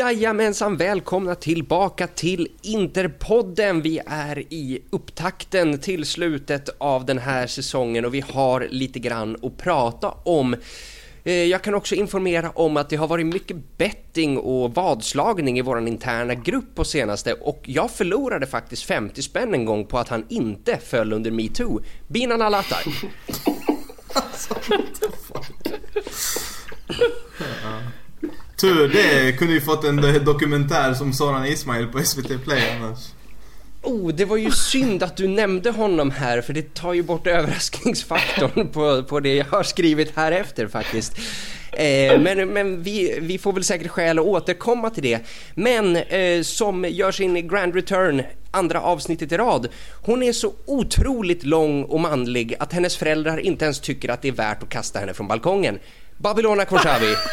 Jajamensan, välkomna tillbaka till Interpodden. Vi är i upptakten till slutet av den här säsongen och vi har lite grann att prata om. Eh, Jag kan också informera om att det har varit mycket betting och vadslagning i våran interna grupp på senaste och jag förlorade faktiskt 50 spänn en gång på att han inte föll under metoo. Binan Alatar. Tur det kunde ju fått en eh, dokumentär som Soran Ismail på SVT Play annars. Oh, det var ju synd att du nämnde honom här för det tar ju bort överraskningsfaktorn på, på det jag har skrivit här efter faktiskt. Eh, men men vi, vi får väl säkert skäl att återkomma till det. Men eh, som gör sin grand return andra avsnittet i rad. Hon är så otroligt lång och manlig att hennes föräldrar inte ens tycker att det är värt att kasta henne från balkongen. Babylona Korshavi.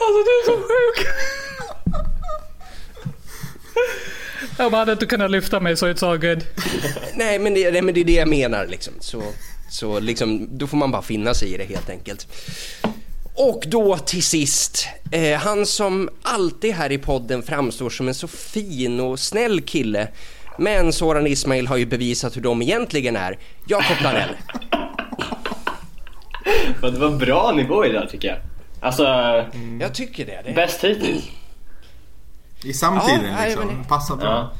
Alltså du är så sjuk. Jag bara hade inte kunnat lyfta mig så it's all good. Nej men, det, nej men det är det jag menar liksom. Så, så liksom, då får man bara finna sig i det helt enkelt. Och då till sist, eh, han som alltid här i podden framstår som en så fin och snäll kille. Men Soran Ismail har ju bevisat hur de egentligen är. Jakob Planell. Men det var bra nivå i det där tycker jag. Alltså, Jag tycker det. det. bäst hittills. I samtiden Ja, liksom. men- Passar bra. Ja.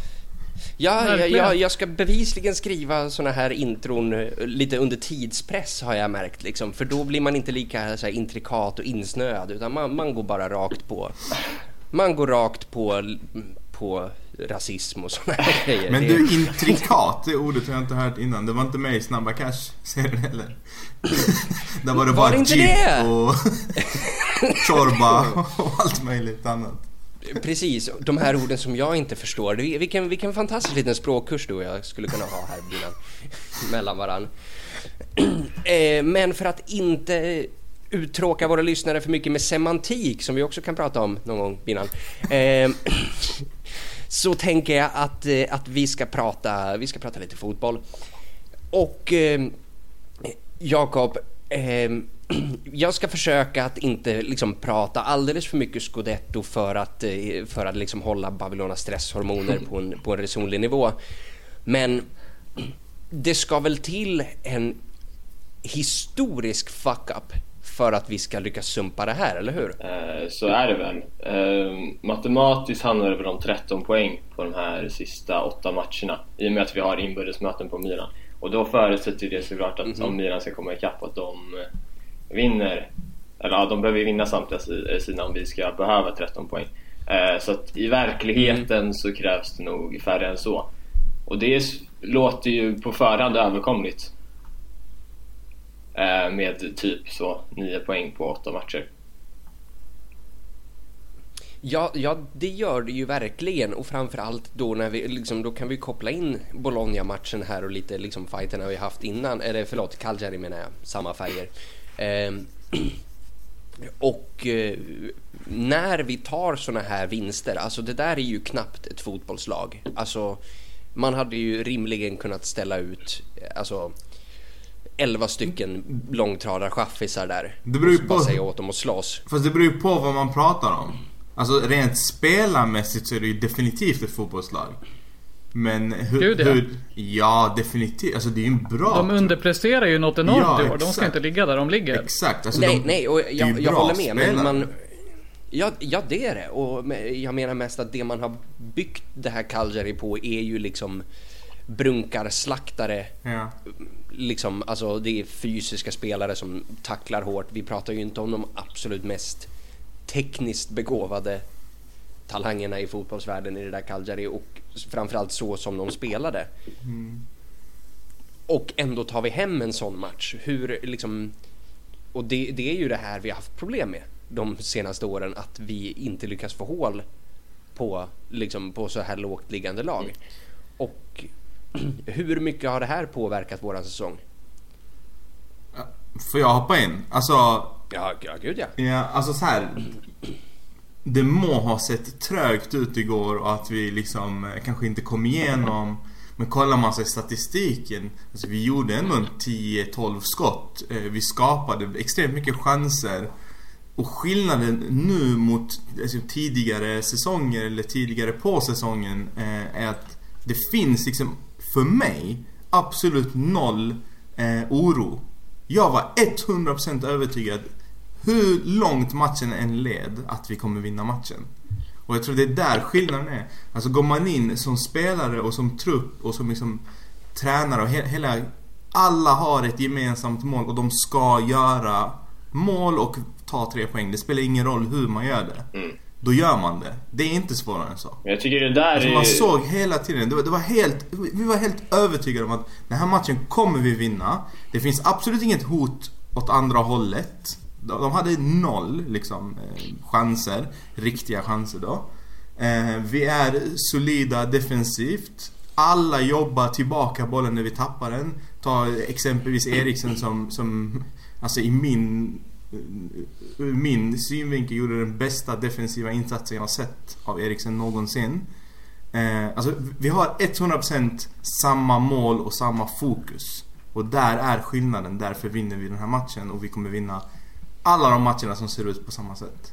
Ja, jag, jag, jag ska bevisligen skriva såna här intron eh, lite under tidspress har jag märkt liksom. För då blir man inte lika så här, intrikat och insnöad utan man, man går bara rakt på. Man går rakt på, på rasism och såna här grejer. Men du, intrikat, det ordet har jag inte hört innan. Det var inte med i Snabba Cash-serien heller. Där var det Var bara inte jeep det? och chorba och allt möjligt annat. Precis, de här orden som jag inte förstår. Vilken, vilken fantastisk liten språkkurs du och jag skulle kunna ha här Binan, mellan varann. Eh, Men för att inte uttråka våra lyssnare för mycket med semantik som vi också kan prata om någon gång Binan. eh, Så tänker jag att, eh, att vi, ska prata, vi ska prata lite fotboll. Och eh, Jakob, eh, jag ska försöka att inte liksom prata alldeles för mycket scudetto för att, eh, för att liksom hålla Babylonas stresshormoner på en, på en resonlig nivå. Men det ska väl till en historisk fuck-up för att vi ska lyckas sumpa det här, eller hur? Eh, Så är det väl. Eh, Matematiskt handlar det väl om 13 poäng på de här sista åtta matcherna i och med att vi har inbördesmöten på Milan. Och då förutsätter det såklart att om Milan ska komma ikapp att de eh, vinner, eller ja, de behöver vinna samtliga si- sina om vi ska behöva 13 poäng. Eh, Så att i verkligheten så krävs det nog färre än så. Och det låter ju på förhand överkomligt. Eh, Med typ så 9 poäng på åtta matcher. Ja, ja, det gör det ju verkligen och framförallt då när vi liksom, då kan vi koppla in Bologna-matchen här och lite liksom fighterna vi haft innan, eller förlåt, Cagliari menar jag, samma färger. Ehm, och eh, när vi tar såna här vinster, alltså det där är ju knappt ett fotbollslag. Alltså, man hade ju rimligen kunnat ställa ut, eh, alltså 11 stycken långtradarchaffisar där. Det beror ju på- säga åt dem att slåss. Fast det beror ju på vad man pratar om. Alltså rent spelarmässigt så är det ju definitivt ett fotbollslag. Men hur... Gud, ja. hur ja, definitivt. Alltså det är ju en bra... De underpresterar ju något enormt Ja, i år. De ska inte ligga där de ligger. Exakt. Alltså nej, de, nej, och jag, jag håller med. Men spelare. man, ja, ja, det är det. Och men jag menar mest att det man har byggt det här Cagliari på är ju liksom brunkarslaktare. Ja. Liksom, alltså det är fysiska spelare som tacklar hårt. Vi pratar ju inte om de absolut mest tekniskt begåvade talangerna i fotbollsvärlden i det där Cagliari och framförallt så som de spelade. Och ändå tar vi hem en sån match. Hur liksom... Och det, det är ju det här vi har haft problem med de senaste åren, att vi inte lyckas få hål på, liksom, på så här lågt liggande lag. Och hur mycket har det här påverkat våran säsong? Får jag hoppa in? Alltså, Ja, ja gud ja. ja, alltså så här. Det må ha sett trögt ut igår och att vi liksom eh, kanske inte kom igenom. Men kollar man sig statistiken, alltså vi gjorde ändå en 10-12 skott. Eh, vi skapade extremt mycket chanser. Och skillnaden nu mot alltså, tidigare säsonger eller tidigare på säsongen eh, är att det finns liksom för mig absolut noll eh, oro. Jag var 100% övertygad hur långt matchen än led att vi kommer vinna matchen. Och jag tror det är där skillnaden är. Alltså går man in som spelare och som trupp och som liksom tränare och he hela... Alla har ett gemensamt mål och de ska göra mål och ta tre poäng. Det spelar ingen roll hur man gör det. Mm. Då gör man det. Det är inte svårare än så. Jag tycker det där Alltså är... man såg hela tiden, det var, det var helt, vi var helt övertygade om att den här matchen kommer vi vinna. Det finns absolut inget hot åt andra hållet. De hade noll liksom eh, chanser, riktiga chanser då. Eh, vi är solida defensivt. Alla jobbar tillbaka bollen när vi tappar den. Ta exempelvis Eriksen som, som alltså i min eh, min synvinkel gjorde den bästa defensiva insatsen jag har sett av Eriksen någonsin. Alltså vi har 100% samma mål och samma fokus. Och där är skillnaden. Därför vinner vi den här matchen och vi kommer vinna alla de matcherna som ser ut på samma sätt.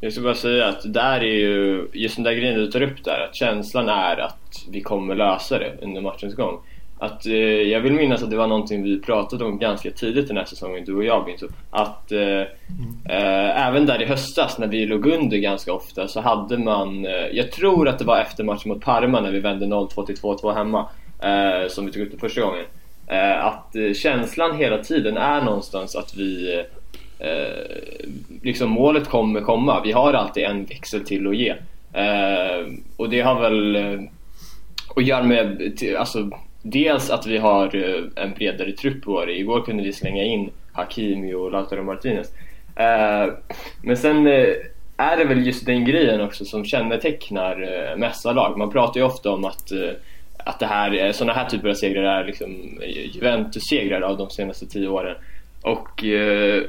Jag ska bara säga att där är ju, just den där grejen du tar upp där, att känslan är att vi kommer lösa det under matchens gång. Att, eh, jag vill minnas att det var någonting vi pratade om ganska tidigt den här säsongen, du och jag Binto. Att eh, eh, även där i höstas när vi låg under ganska ofta så hade man, eh, jag tror att det var efter matchen mot Parma när vi vände 0-2 till 2-2 hemma, eh, som vi tog upp det första gången. Eh, att känslan hela tiden är någonstans att vi eh, liksom målet kommer komma. Vi har alltid en växel till att ge. Eh, och det har väl eh, att göra med alltså, dels att vi har eh, en bredare trupp på det. Igår kunde vi slänga in Hakimi och Lautaro Martinez. Eh, men sen eh, är det väl just den grejen också som kännetecknar eh, mästarlag. Man pratar ju ofta om att eh, att det här, sådana här typer av segrar är liksom Juventus-segrar av de senaste tio åren. Och eh,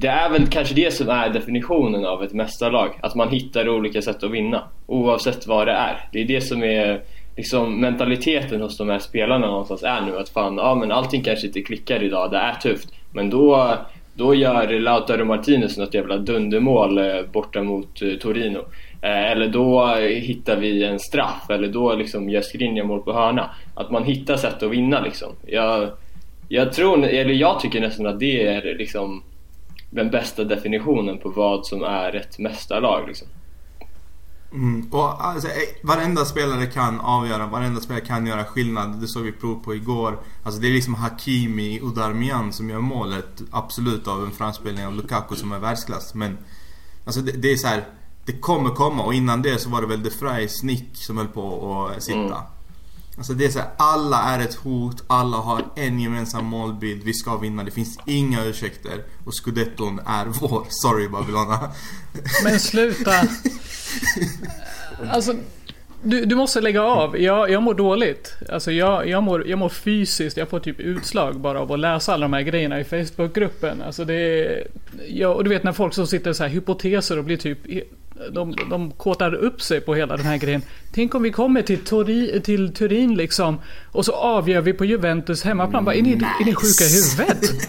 det är väl kanske det som är definitionen av ett mästarlag. Att man hittar olika sätt att vinna. Oavsett vad det är. Det är det som är liksom mentaliteten hos de här spelarna någonstans är nu. Att fan, ja men allting kanske inte klickar idag. Det är tufft. Men då, då gör Lautaro Martinez något jävla dundermål eh, borta mot eh, Torino. Eh, eller då hittar vi en straff. Eller då liksom gör Skrinja mål på hörna. Att man hittar sätt att vinna liksom. Jag, jag tror, eller jag tycker nästan att det är liksom den bästa definitionen på vad som är ett mästarlag liksom. Mm. Och alltså, eh, varenda spelare kan avgöra, varenda spelare kan göra skillnad. Det såg vi prov på igår. Alltså det är liksom Hakimi och Darmian som gör målet. Absolut av en framspelning av Lukaku som är världsklass. Men alltså det, det är så här. Det kommer komma och innan det så var det väl De Vrij Snick som höll på att sitta. Mm. Alltså det är så här, alla är ett hot, alla har en gemensam målbild, vi ska vinna, det finns inga ursäkter. Och scudetton är vår, sorry Babylona. Men sluta. Alltså, du, du måste lägga av. Jag, jag mår dåligt. Alltså jag, jag, mår, jag mår fysiskt. Jag får typ utslag bara av att läsa alla de här grejerna i Facebookgruppen. Alltså det är... Ja, och du vet när folk som sitter så här hypoteser och blir typ... De, de kåtar upp sig på hela den här grejen. Tänk om vi kommer till, Tori, till Turin liksom. Och så avgör vi på Juventus hemmaplan. Bara, är, ni, är ni sjuka i huvudet?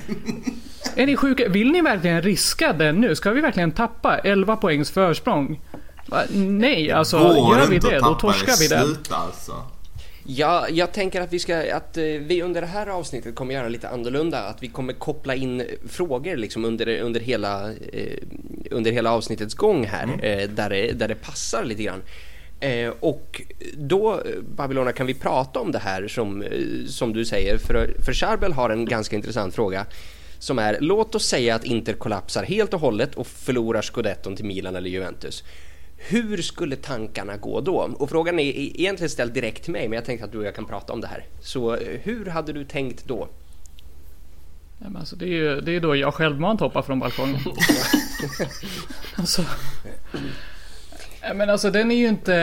Är ni sjuka? Vill ni verkligen riska den nu? Ska vi verkligen tappa 11 poängs försprång? Nej, alltså Går gör vi det då torskar vi den. Sluta alltså. Ja, jag tänker att vi ska, att eh, vi under det här avsnittet kommer göra lite annorlunda. Att vi kommer koppla in frågor liksom under, under, hela, eh, under hela avsnittets gång här. Eh, där, det, där det passar lite grann. Eh, och då, Babylona, kan vi prata om det här som, som du säger. För, för Charbel har en ganska intressant fråga. Som är, låt oss säga att Inter kollapsar helt och hållet och förlorar scudetton till Milan eller Juventus. Hur skulle tankarna gå då? Och frågan är egentligen ställd direkt till mig, men jag tänkte att du och jag kan prata om det här. Så eh, hur hade du tänkt då? Ja, men alltså, det, är ju, det är då jag självmant hoppar från balkongen. alltså, Ja, men alltså den är ju inte...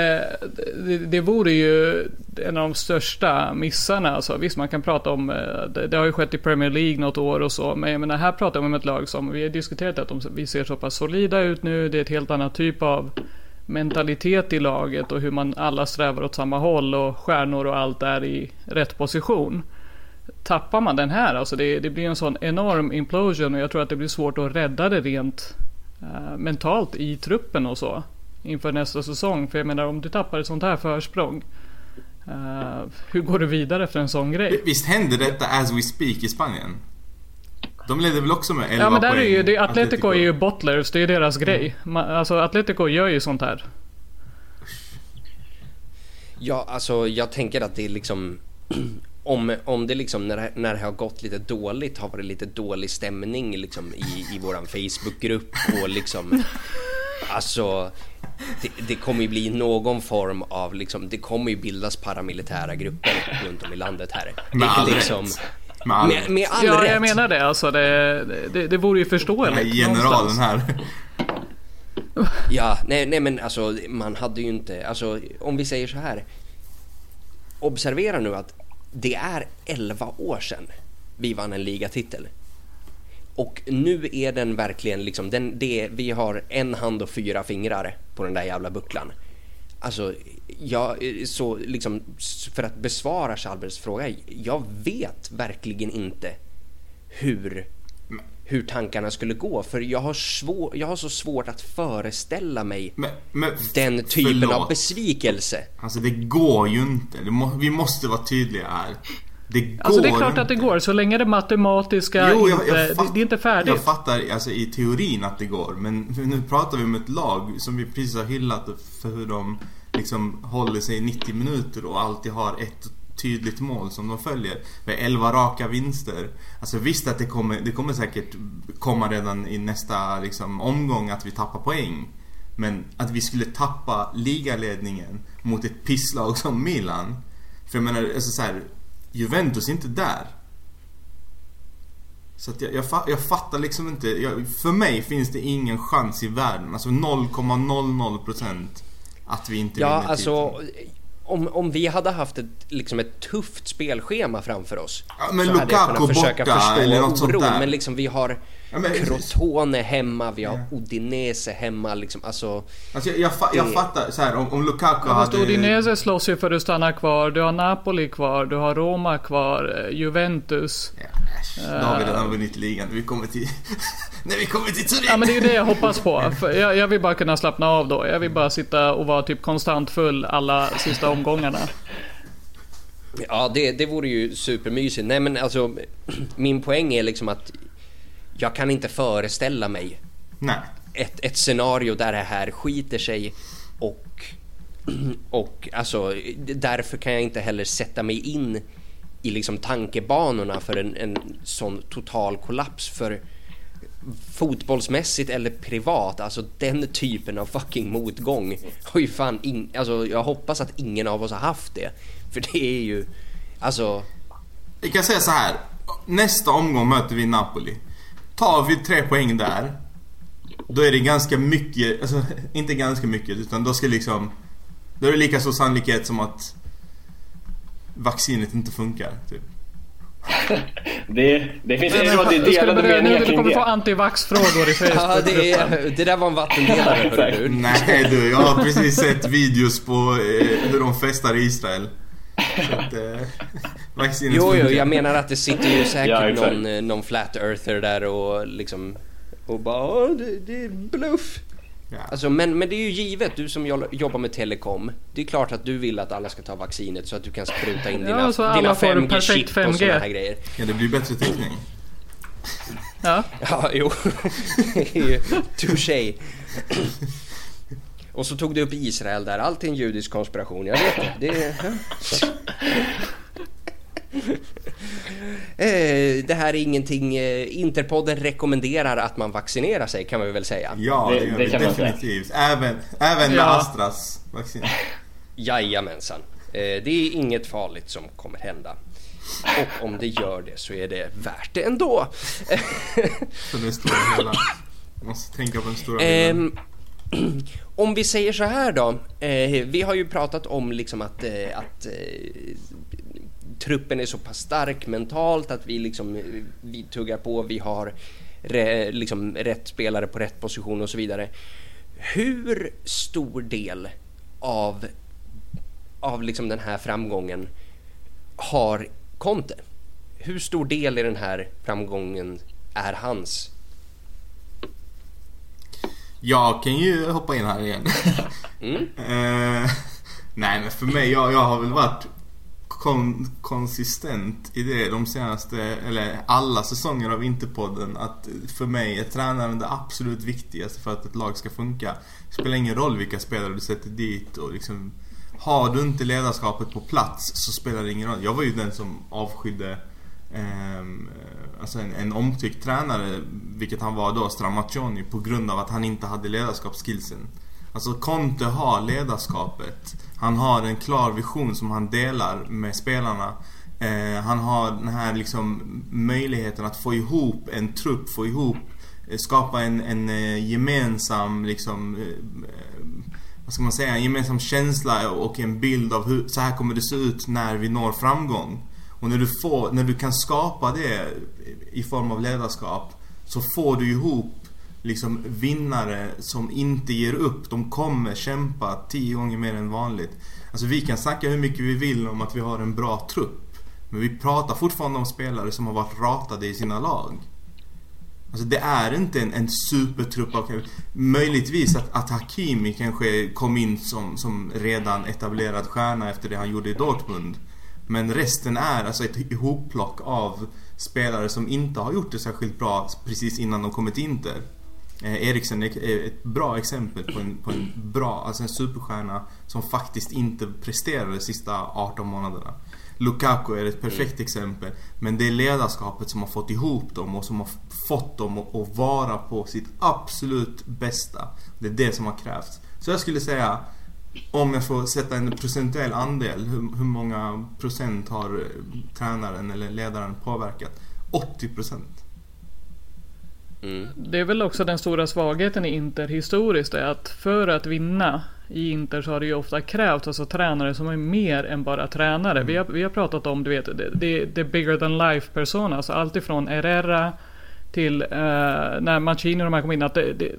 Det, det vore ju en av de största missarna. Alltså, visst, man kan prata om... eh, Det, det har ju skett i Premier League något år och så. Men jag menar, här pratar vi om ett lag som... Vi har diskuterat att de, vi ser så pass solida ut nu. Det är ett helt annat typ av mentalitet i laget och hur man alla strävar åt samma håll och stjärnor och allt är i rätt position. Tappar man den här, alltså det, det blir en sån enorm implosion och jag tror att det blir svårt att rädda det rent uh, mentalt i truppen och så inför nästa säsong. För jag menar om du tappar ett sånt här försprång. uh, hur går du vidare efter en sån grej? Visst händer detta as we speak i Spanien? De leder väl också med 11 Ja men där är poäng? ju, det, Atletico är ju bottlers, det är deras grej. Ma- Alltså Atletico gör ju sånt här. Ja, alltså jag tänker att det är liksom om, om det liksom när det, när det har gått lite dåligt har varit lite dålig stämning liksom i, i våran Facebookgrupp och liksom alltså det, det kommer ju bli någon form av liksom det kommer ju bildas paramilitära grupper runt om i landet här. Det är liksom rätt. Med all med, med all Ja rätt. jag menar det alltså. Det, det, det vore ju Den här förståeligt. generalen här. Ja, nej, nej men alltså man hade ju inte, alltså om vi säger så här. Observera nu att det är 11 år sedan vi vann en ligatitel. Och nu är den verkligen liksom, den, det, vi har en hand och fyra fingrar på den där jävla bucklan. Alltså, jag, så liksom, för att besvara Chalmers fråga, jag vet verkligen inte hur, hur tankarna skulle gå. För jag har, svår, jag har så svårt att föreställa mig Men, men, den typen av förlåt. besvikelse. Alltså det går ju inte. Må, vi måste vara tydliga här. Det går Alltså det är klart inte. att det går. Så länge det matematiska Jo, jag, inte... jag det, fatt- det är inte färdigt. Jag fattar alltså, i teorin att det går. Men nu pratar vi om ett lag som vi precis har hyllat för hur de liksom håller sig i 90 minuter och alltid har ett tydligt mål som de följer. Med 11 raka vinster. Alltså visst att det kommer, det kommer säkert komma redan i nästa liksom, omgång att vi tappar poäng. Men att vi skulle tappa ligaledningen mot ett pisslag som Milan. För jag menar, alltså så här, Juventus är inte där. Så att jag, jag, jag fattar liksom inte. Jag, för mig finns det ingen chans i världen. Alltså 0,00% att vi inte Ja, vinner alltså titeln. om, om vi hade haft ett, liksom ett tufft spelschema framför oss Ja, men så hade jag Lukaku kunnat försöka borta förstå eller något sånt oron. där. Men liksom vi har Ja, men- Crotone hemma, vi har Ja. Udinese hemma. Liksom, alltså, Alltså jag, jag, fa- jag det- fattar så här om, om Lukaku Ja, hade... Udinese slåss ju för att stanna kvar. Du har Napoli kvar. Du har Roma kvar. eh, Juventus. Ja, äsch, då har vi redan vunnit ligan. Vi kommer till... När vi kommer till Turin! Ja men det är ju det jag hoppas på. För jag, jag vill bara kunna slappna av då. Jag vill bara sitta och vara typ konstant full alla sista omgångarna. ja, det, det vore ju supermysigt. Nej men alltså, min poäng är liksom att jag kan inte föreställa mig Nej. ett, ett scenario där det här skiter sig och, och alltså därför kan jag inte heller sätta mig in i liksom tankebanorna för en, en sån total kollaps för fotbollsmässigt eller privat, alltså den typen av fucking motgång har ju fan in, alltså jag hoppas att ingen av oss har haft det. För det är ju, alltså Vi kan säga så här. Nästa omgång möter vi Napoli. Tar vi tre poäng där. Då är det ganska mycket, alltså inte ganska mycket utan då ska liksom... Då är det lika stor sannolikhet som att vaccinet inte funkar. Typ. Det, det finns att det är ska du delade meningar kring kommer få det. antivax-frågor i ja, Facebook. det, är, det där var en vattendelare hörru du. Nej du, jag har precis sett videos på eh, hur de festar i Israel. Så att, eh, Jo, jo, jag menar att det sitter ju säkert Ja, någon, eh, någon flat earther där och liksom och bara "Åh, det, det är bluff. Ja. Alltså, men, men det är ju givet, du som jo- jobbar med telekom. Det är klart att du vill att alla ska ta vaccinet så att du kan spruta in Ja, dina, så alla dina får 5G-chip perfekt och 5G. sådana här grejer. ja, det blir bättre täckning. Ja. Ja, jo. Touché. Och så tog du upp Israel där, allt är en judisk konspiration, jag vet det. det är, Eh, det här är ingenting, eh, Interpodden rekommenderar att man vaccinerar sig kan man väl säga. Ja, Det- det, gör det vi kan definitivt. Även, även med Ja. Astras vaccin. Jajamensan. Eh, det är inget farligt som kommer hända. Och om det gör det så är det värt det ändå. För det stora hela. Måste tänka på den stora bilden. Om vi säger så här då. Eh, vi har ju pratat om liksom att, eh, att eh, truppen är så pass stark mentalt att vi liksom eh, vi tuggar på. Vi har re, liksom rätt spelare på rätt position och så vidare. Hur stor del av, av liksom den här framgången har Conte? Hur stor del i den här framgången är hans? Jag kan ju hoppa in här igen. Mm. Eh, nej men för mig, jag, jag har väl varit kon, konsistent i det de senaste, eller alla säsonger av Interpodden. Att för mig är tränaren det absolut viktigaste för att ett lag ska funka. Det spelar ingen roll vilka spelare du sätter dit och liksom Har du inte ledarskapet på plats så spelar det ingen roll. Jag var ju den som avskydde Ehm, eh, alltså en, en omtyckt tränare, vilket han var då, Stramaccioni, på grund av att han inte hade ledarskapsskillsen. Alltså Conte har ledarskapet. Han har en klar vision som han delar med spelarna. Eh, han har den här liksom möjligheten att få ihop en trupp, få ihop, eh, skapa en, en eh, gemensam liksom eh, eh vad ska man säga, en gemensam känsla och en bild av hur, så här kommer det se ut när vi når framgång. Och när du, får, när du kan skapa det i form av ledarskap så får du ihop liksom vinnare som inte ger upp. De kommer kämpa tio gånger mer än vanligt. Alltså vi kan snacka hur mycket vi vill om att vi har en bra trupp. Men vi pratar fortfarande om spelare som har varit ratade i sina lag. Alltså det är inte en, en supertrupp av Möjligtvis att, att Hakimi kanske kom in som, som redan etablerad stjärna efter det han gjorde i Dortmund. Men resten är alltså ett ihopplock av spelare som inte har gjort det särskilt bra precis innan de kommit till Inter. Eh, Eriksen är ett bra exempel på en, på en bra, alltså en superstjärna som faktiskt inte presterade de sista 18 månaderna. Lukaku är ett perfekt mm. exempel. Men det är ledarskapet som har fått ihop dem och som har fått dem att vara på sitt absolut bästa. Det är det som har krävts. Så jag skulle säga, om jag får sätta en procentuell andel, hur, hur många procent har tränaren eller ledaren påverkat? 80 procent. Mm. Det är väl också den stora svagheten i Inter historiskt är att för att vinna i Inter så har det ju ofta krävts alltså tränare som är mer än bara tränare. Mm. Vi, har, vi har pratat om, du vet, det, det, bigger than life persona. Alltså allt ifrån Herrera till uh, när Mancini och de här kom in. Att det, det,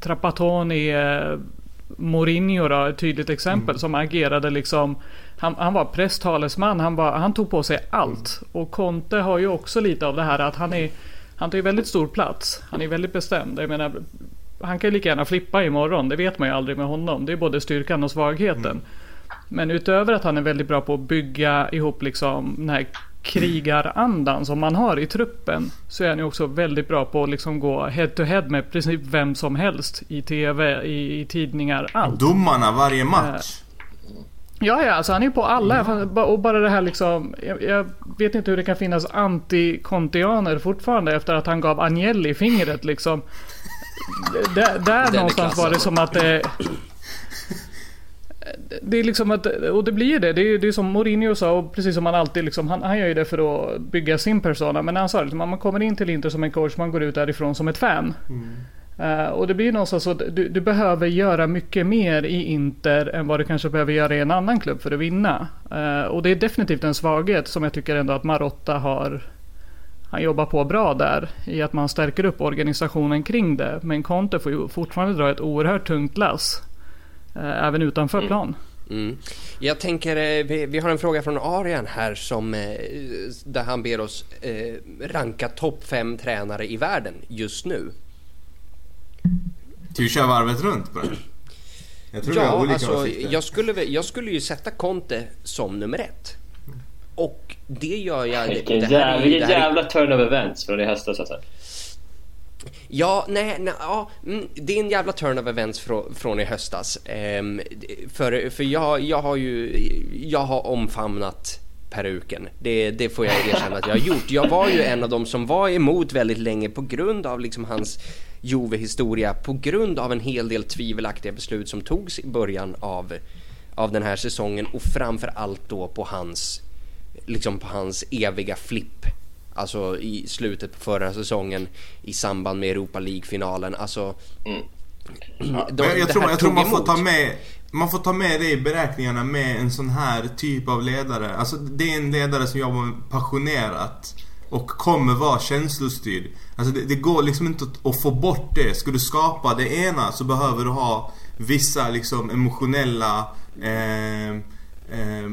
Trapattoni, uh, Mourinho då, ett tydligt exempel mm. som agerade liksom han, han var presstalesman, han, var, han tog på sig allt. Och Conte har ju också lite av det här att han är han tar ju väldigt stor plats. Han är väldigt bestämd. Jag menar, han kan ju lika gärna flippa imorgon. Det vet man ju aldrig med honom. Det är både styrkan och svagheten. Mm. Men utöver att han är väldigt bra på att bygga ihop liksom den här krigarandan som man har i truppen. Så är han ju också väldigt bra på att liksom gå head to head med princip vem som helst. I TV, i, i tidningar, allt. Domarna varje match. Ja, ja, alltså han är ju på alla. Mm. Och bara det här liksom. Jag, jag, vet inte hur det kan finnas anti-kontianer fortfarande efter att han gav Agnelli fingret liksom. där där någonstans var det som att det... Det är liksom att, och det blir ju det. Det är, det är som Mourinho sa och precis som han alltid liksom, han, han gör ju det för att bygga sin persona. Men han sa det, liksom, man kommer in till Inter som en coach, man går ut därifrån som ett fan. Mm. Uh, och det blir någonstans så att du, du, behöver göra mycket mer i Inter än vad du kanske behöver göra i en annan klubb för att vinna. Uh, och det är definitivt en svaghet som jag tycker ändå att Marotta har han jobbar på bra där i att man stärker upp organisationen kring det. Men Conte får ju fortfarande dra ett oerhört tungt lass. Uh, även utanför mm. plan. Mm. Jag tänker, vi, vi, har en fråga från Arian här som, där han ber oss ranka topp fem tränare i världen just nu. Ska vi köra varvet runt på det? Jag tror ja, vi har olika alltså, åsikter. jag skulle, jag skulle ju sätta Conte som nummer ett. Och det gör jag... Vilken, det jävla, jävla turn of events från i höstas alltså. Ja, nej, nej ja, mm, det är en jävla turn of events från, från i höstas. Ehm, för för jag, jag har ju, jag har omfamnat peruken. Det, det får jag erkänna att jag har gjort. Jag var ju en av dem som var emot väldigt länge på grund av liksom hans Jove-historia, på grund av en hel del tvivelaktiga beslut som togs i början av, av den här säsongen och framför allt då på hans, liksom på hans eviga flipp. Alltså i slutet på förra säsongen i samband med Europa League-finalen. Alltså... Mm. Ja, de, jag, tror, jag tror man får ta med man får ta med det i beräkningarna med en sån här typ av ledare. Alltså det är en ledare som jobbar passionerat och kommer vara känslostyrd. Alltså det, det, går liksom inte att, att, få bort det. Ska du skapa det ena så behöver du ha vissa liksom emotionella eh, eh,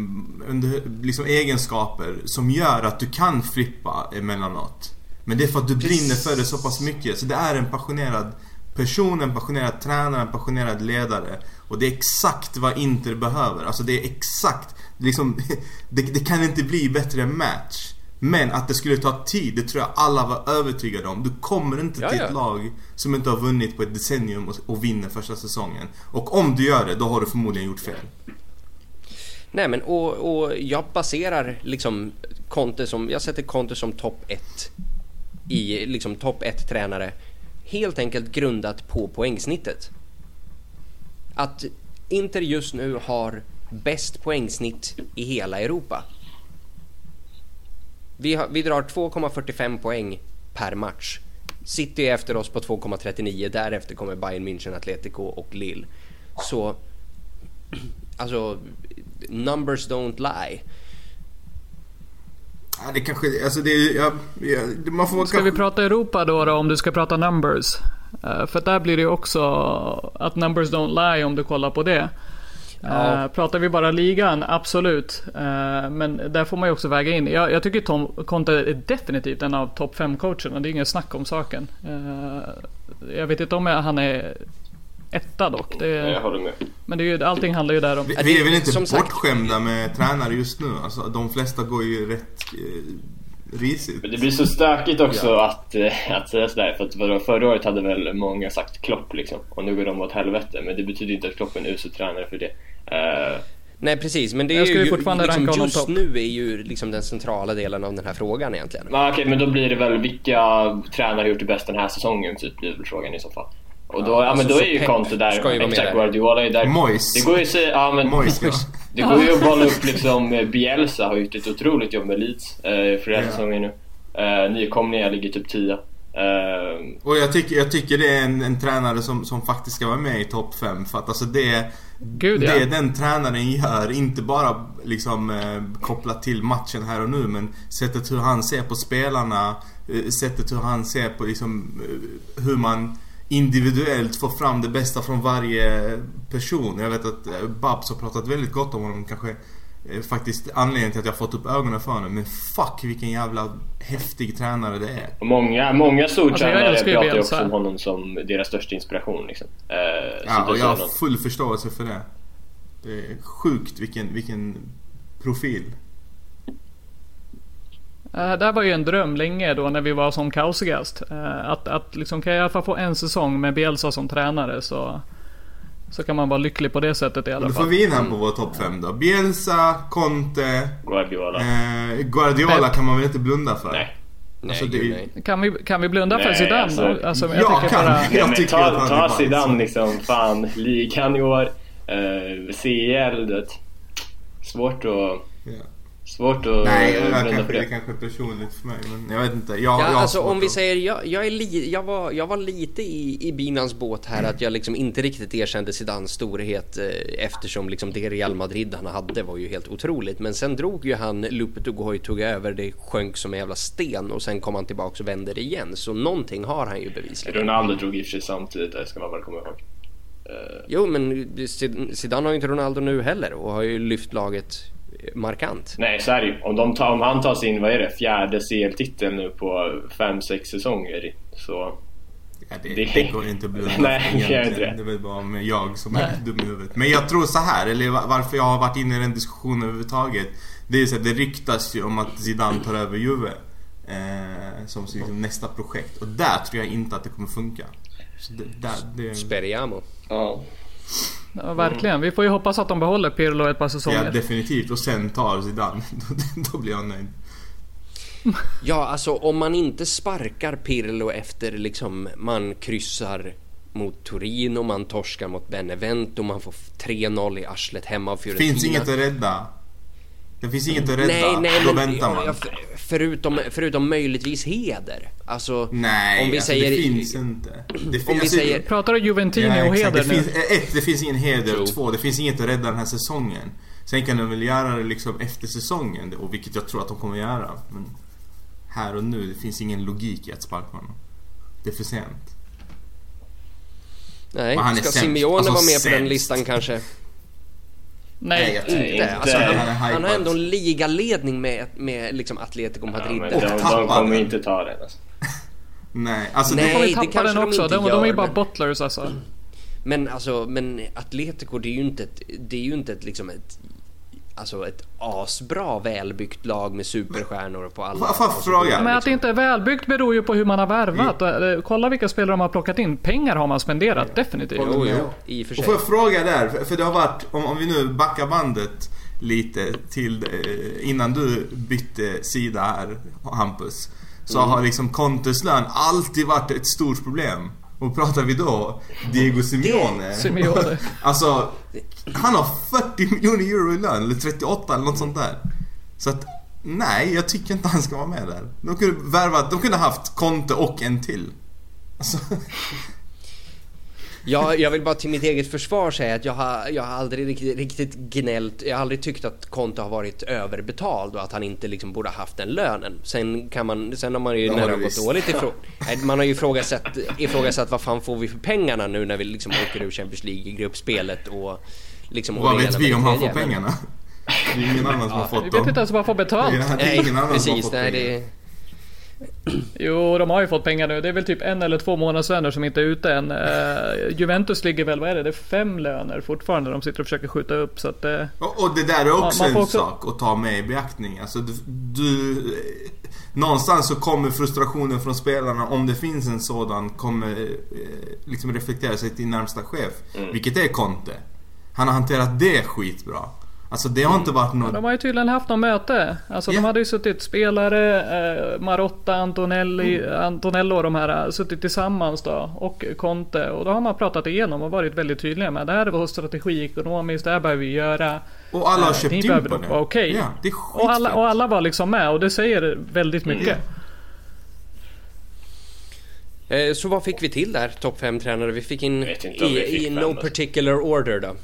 liksom egenskaper som gör att du kan flippa emellanåt. Men det är för att du brinner för det så pass mycket. Så det är en passionerad person, en passionerad tränare, en passionerad ledare. Och det är exakt vad Inter behöver. Alltså det är exakt, liksom, det, det kan inte bli bättre match. Men att det skulle ta tid, det tror jag alla var övertygade om. Du kommer inte Ja, till ett lag som inte har vunnit på ett decennium och, och vinner första säsongen. Och om du gör det, då har du förmodligen gjort fel. Nej men och, och jag baserar liksom Conte som, jag sätter Conte som topp 1 i liksom topp 1 tränare helt enkelt grundat på poängsnittet. Att Inter just nu har bäst poängsnitt i hela Europa. Vi, har, vi drar 2,45 poäng per match. City är efter oss på 2,39. Därefter kommer Bayern München, Atletico och Lille. Så Alltså, numbers don't lie. Ja, det kanske, alltså det, jag, jag, man får Ska kanske, vi prata Europa då, då om du ska prata numbers? Eh, för där blir det ju också att numbers don't lie om du kollar på det. Ja. Eh, pratar vi bara ligan, absolut. Eh, men där får man ju också väga in. Jag, jag tycker Tom Conte är definitivt en av topp 5 coacherna. Det är inget snack om saken. Jag vet inte om jag, han är etta dock. Det, Jag håller med. Men det är ju, allting handlar ju där om. vi, vi är väl inte Som sagt- bortskämda med tränare just nu. Alltså, de flesta går ju rätt eh, risigt. Men det blir så stökigt också att, eh, att säga sådär. För att vadå, förra året hade väl många sagt Klopp liksom. Och nu går de åt helvete. Men det betyder inte att Klopp är en usel tränare för det. Eh, Nej precis, men det är ju fortfarande liksom, ranka just nu är ju liksom den centrala delen av den här frågan egentligen. men okej, men då blir det väl vilka tränare har gjort det bäst den här säsongen? Typ blir väl frågan i så fall. Och då, Ja, ja, alltså, men då är ju Conte där. ska ju vara med Exakt, där. Guardiola är där. Moyes. Det går ju att säga, ja men Moyes, ja. Det går ju att bolla upp liksom eh, Bielsa har gjort ett otroligt jobb med Leeds eh, flera Ja. säsonger nu. Eh, nykomlingar ligger typ 10. Eh, Och jag tycker, jag tycker det är en, en tränare som, som faktiskt ska vara med i topp 5 för att alltså det Gud ja. Det den tränaren gör, inte bara liksom eh, kopplat till matchen här och nu men sättet hur han ser på spelarna, eh, sättet hur han ser på liksom eh, hur man individuellt får fram det bästa från varje person. Jag vet att eh, Babs har pratat väldigt gott om honom kanske eh, faktiskt anledningen till att jag har fått upp ögonen för honom. Men fuck vilken jävla häftig tränare det är. och många, många Alltså, jag stortränare ju pratar ju Bielsa. också om honom som deras största inspiration. Liksom. Eh, Ja, och jag har full förståelse för det. Det är sjukt vilken, vilken profil. Eh, Det här var ju en dröm länge då när vi var som Kausigast. Eh, Att, att liksom, kan jag i alla fall få en säsong med Bielsa som tränare så, så kan man vara lycklig på det sättet i alla Då får fall. vi in han på vår topp 5 då. Bielsa, Conte, Guardiola. eh, Guardiola kan man väl inte blunda för? Nej. Nej, Alltså, det- gud, nej. Kan vi, kan vi blunda för Nej, Zidane? alltså- alltså, jag Ja, tycker kan bara? Jag tycker att ta, ta. Zidane liksom, fan, ligan i år. Eh, CL, du vet. Svårt att... Ja. Svårt att Nej, blunda för kanske, det är det. kanske är personligt för mig men jag vet inte. Jag, Ja, jag alltså om vi att- säger, jag, jag, är li, jag, var, jag var lite i, i binans båt här att jag liksom inte riktigt erkände Zidanes storhet eh, eftersom liksom det Real Madrid han hade var ju helt otroligt. Men sen drog ju han Lopetegui tog över, det sjönk som en jävla sten och sen kom han tillbaks och vände det igen. Så någonting har han ju bevisligen. Ronaldo drog i och för sig samtidigt, det ska man väl komma ihåg. Eh, Jo, men Zidane har ju inte Ronaldo nu heller och har ju lyft laget markant. Nej, så är det ju. Om, de tar, om han tar sin, vad är det, fjärde CL-titel nu på 5-6 säsonger så... Ja, det, Det- det går inte att blunda Nej, jag inte Det är väl bara jag som är dum i huvudet. Men jag tror så här, eller va- varför jag har varit inne i den diskussionen överhuvudtaget. Det är så att det ryktas ju om att Zidane tar över Juve. Eh, som liksom nästa projekt. Och där tror jag inte att det kommer funka. Så det, där, det, Speriamo. Ja. Ja, verkligen. Vi får ju hoppas att de behåller Pirlo ett par säsonger. ja, definitivt. Och sen tar Zidane. Då, då blir jag nöjd. Ja, alltså om man inte sparkar Pirlo efter liksom man kryssar mot Turin och man torskar mot Benevento, man får 3-0 i arslet hemma av Fiorentina. Finns inget att rädda. Det finns inget att rädda. Nej, nej, då men väntar man. förutom, förutom möjligtvis heder. Alltså, Nej, om vi alltså, säger... det finns inte. Det fin- Om vi alltså, säger... Pratar du Juventini Ja, och heder det nu? finns, ett, det finns ingen heder Jo. två, det finns inget att rädda den här säsongen. Sen kan de väl göra det liksom efter säsongen, och vilket jag tror att de kommer göra. Men här och nu, det finns ingen logik i att sparka honom. Det är för sent. Nej, ska sämst. Simeone Alltså, vara med på den sämst. listan kanske? Nej. jag tror Inte. Alltså, han, Han har ändå en ligaledning med, med liksom Atletico Ja, Madrid. men där. de, de kommer inte ta den alltså. Nej, alltså Nej. det, Kommer det tappa kanske den de också. inte De, de är ju gör, bara men- bottlers alltså. Men alltså, men Atletico det är ju inte ett, det är ju inte ett liksom ett Alltså ett asbra välbyggt lag med superstjärnor på alla fråga? Men att det inte är välbyggt beror ju på hur man har värvat. Eh, Kolla vilka spelare de har plockat in. Pengar har man spenderat, definitivt. Håller Jo, jo, i och för Och får jag fråga där, för- för det har varit, om, om vi nu backar bandet lite till eh, innan du bytte sida här, Hampus. Så Mm. har liksom Contes lön alltid varit ett stort problem. Och pratar vi då Diego Simeone. Simeone. alltså, han har 40 miljoner euro i lön, eller 38 eller något sånt där. Så att, nej, jag tycker inte han ska vara med där. De kunde värvat, de kunde haft Conte och en till. Alltså, Ja, jag vill bara till mitt eget försvar säga att jag har, jag har aldrig riktigt, riktigt gnällt, jag har aldrig tyckt att Conte har varit överbetald och att han inte liksom borde ha haft den lönen. Sen kan man, sen har man ju när det har gått dåligt ifrån, man har ju ifrågasatt, ifrågasatt vad fan får vi för pengarna nu när vi liksom åker ur Champions League i gruppspelet och liksom... vad det vet vi om det han får pengarna? Det är ingen annan som har Vi fått vet dem. inte ens om man får betalt. Ja, det är Nej, ingen annan som har precis. fått Nej, pengar. det, Jo, de har ju fått pengar nu. Det är väl typ en eller två månadslöner som inte är ute än. Eh, Juventus ligger väl, vad är det? Det är fem löner fortfarande de sitter och försöker skjuta upp. Så att, eh, Och, och det där är också Man en också- sak att ta med i beaktning. Alltså du, du... Någonstans så kommer frustrationen från spelarna, om det finns en sådan, kommer eh, liksom reflektera sig till närmsta chef. Mm. Vilket är Conte. Han har hanterat det skitbra. Alltså det har inte varit något... de har ju tydligen haft något möte. Alltså Ja. de hade ju suttit spelare, eh, Marotta, Antonelli, Mm. Antonello och de här eh, suttit tillsammans då. Och Conte. Och då har man pratat igenom och varit väldigt tydliga med. Det här är vår strategi ekonomiskt, det här behöver vi göra. Och alla har Eh, köpt in behöver på det. vara okej. Ja, det är Och alla, och alla var liksom med och det säger väldigt mycket. eh, så vad fick vi till där, topp 5 tränare? Vi fick in i, fick i no alltså. particular order då.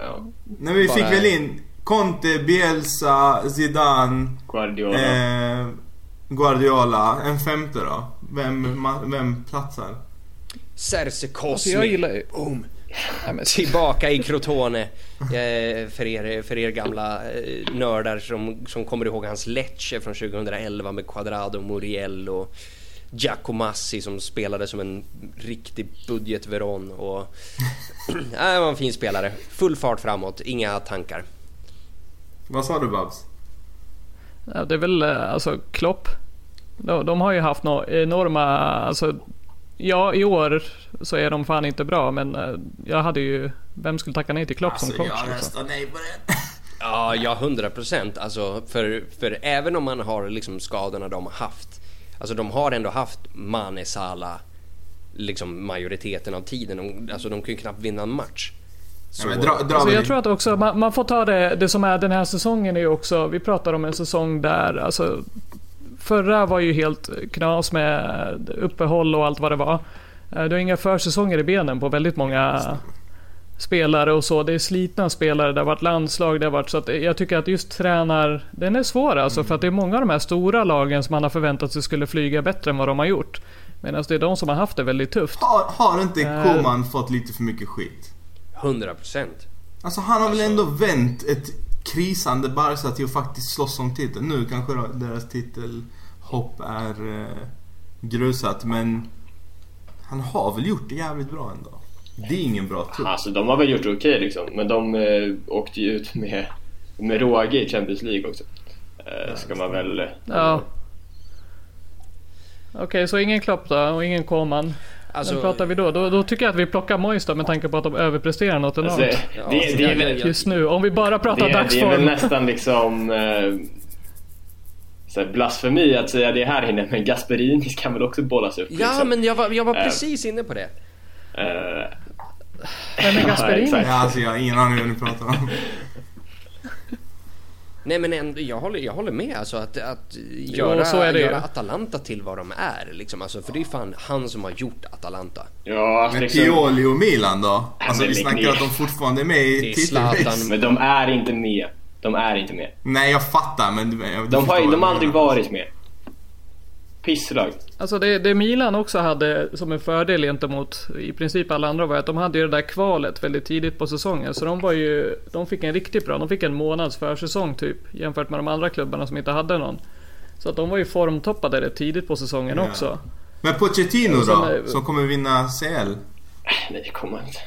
Ja. Nej, vi fick Bara- väl in Conte, Bielsa, Zidane, Guardiola. eh, Guardiola. En femte då? Vem, ma- vem platsar? Serse Alltså Cosmi. jag gillar ju... Boom. Men, Tillbaka i Crotone. Eh, för, er, för er gamla eh, nördar som, som kommer ihåg hans Lecce från 2011 med Quadrado, Muriel och Giacomassi som spelade som en riktig budget-Veron. Och... Nej, var en fin spelare. Full fart framåt, inga tankar. Vad sa du Babs? Ja, det är väl eh, alltså Klopp. De, de har ju haft några enorma, alltså Ja, i år så är de fan inte bra men eh, jag hade ju, vem skulle tacka nej till Klopp som Alltså coach? jag liksom? röstar nej på det. Ja, ja, 100 procent. Alltså, för, för även om man har liksom skadorna de har haft. Alltså de har ändå haft Mane, Salah, liksom majoriteten av tiden. De, alltså de kan ju knappt vinna en match. Så, men dra, dra Alltså jag tror att också, man, man får ta det, det som är den här säsongen är ju också, vi pratar om en säsong där, alltså Förra var ju helt knas med uppehåll och allt vad det var. Eh, Du har inga försäsonger i benen på väldigt många spelare och så. Det är slitna spelare, det har varit landslag, det har varit så att jag tycker att just tränar... Den är svår alltså för att det är många av de här stora lagen som man har förväntat sig skulle flyga bättre än vad de har gjort. Medan det är de som har haft det väldigt tufft. Har, har inte Eh. Koman fått lite för mycket skit? 100 procent. Alltså han har väl ändå vänt ett krisande Barca till att faktiskt slåss om titeln. Nu kanske deras titelhopp är eh, grusat men han har väl gjort det jävligt bra ändå. Det är ingen bra trupp. Alltså de har väl gjort det okej liksom, men de eh, åkte ju ut med, med råge i Champions League också. Eh, ska man väl... eh, Ja. Okej, så ingen Klopp då och ingen Koman. Alltså, Vem pratar vi då? då? Då tycker jag att vi plockar Moise då med tanke på att de överpresterar något Alltså, enormt. det, Ja, det, det, är väl, Just nu, om vi bara pratar det, det är dagsform. väl nästan liksom eh, så här blasfemi att säga det här inne, men Gasperini kan väl också bollas upp Ja, liksom. men jag var, jag var Eh. precis inne på det. Eh, Vem är Gasperini? Ja, alltså jag har ingen aning vad ni pratar om. Nej men ändå, jag, håller, jag håller med alltså att, att göra, så är det ju. göra Atalanta till vad de är liksom. Alltså, för det är fan han som har gjort Atalanta. ja, alltså Men liksom, Pioli och Milan då? Alltså vi snackar ner. att de fortfarande är med i Det är Zlatan. titelrace. men de är inte med. De är inte med. Nej jag fattar men... jag- De har, de har aldrig varit med. Pisslag. Alltså det, det Milan också hade som en fördel gentemot i princip alla andra var att de hade ju det där kvalet väldigt tidigt på säsongen. Så de var ju, de fick en riktigt bra, de fick en månads försäsong typ jämfört med de andra klubbarna som inte hade någon. Så att de var ju formtoppade rätt tidigt på säsongen Ja. också. Men Pochettino Och sen, då? Som kommer vinna CL? Nej, det kommer inte.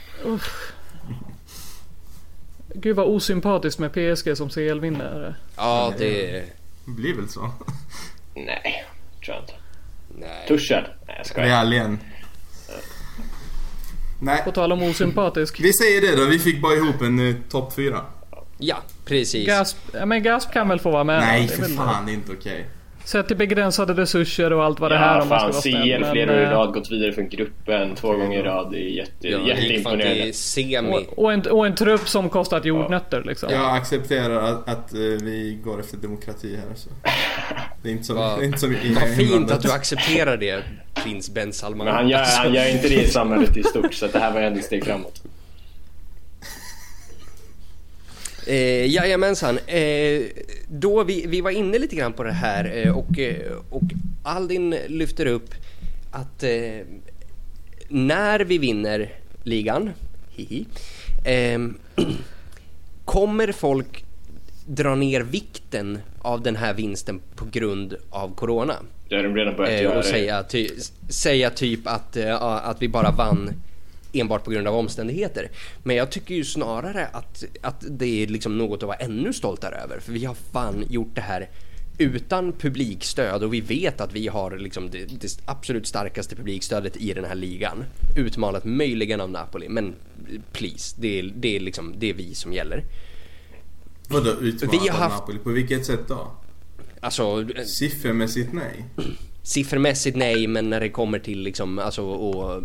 Gud vad osympatiskt med PSG som CL-vinnare. Ja, det... Det blir väl så. Nej, tror jag inte. Nej. Tuchel? Nej, jag skojar. Real igen. Nej, På tal om osympatisk. vi säger det då. Vi fick bara ihop en uh, topp fyra. Ja, precis. Gasp, ja, men Gasp kan väl få vara med? Nej, för fan. Det är inte okej. Sett till begränsade resurser och allt vad det här Ja, om man ska fan. vara snäll. CL flera år i eh, rad, gått vidare från gruppen två gånger i rad. Det är jätte, Ja, fan jätteimponerande. semi. Och, och, en, och en trupp som kostat jordnötter liksom. Jag accepterar att, att eh, vi går efter demokrati här. Så. Det är inte det är inte så mycket Vad fint att du accepterar det, prins Ben Salman. Men han gör, han gör inte det i samhället i stort, så det här var ändå ett steg framåt. Eh, jajamensan. Eh, då vi, vi var inne lite grann på det här eh, och, eh, och Aldin lyfter upp att eh, när vi vinner ligan, hihi, eh, kommer folk dra ner vikten av den här vinsten på grund av Corona? Det har de redan börjat Eh, göra. och säga, ty, säga typ att, eh, att vi bara vann enbart på grund av omständigheter. Men jag tycker ju snarare att, att det är liksom något att vara ännu stoltare över. För vi har fan gjort det här utan publikstöd och vi vet att vi har liksom det, det absolut starkaste publikstödet i den här ligan. Utmanat möjligen av Napoli, men please, det är, det är, liksom, det är vi som gäller. Vadå utmanat Vi har av haft- Napoli? På vilket sätt då? Alltså, Siffermässigt nej. Siffermässigt nej, men när det kommer till liksom, alltså och,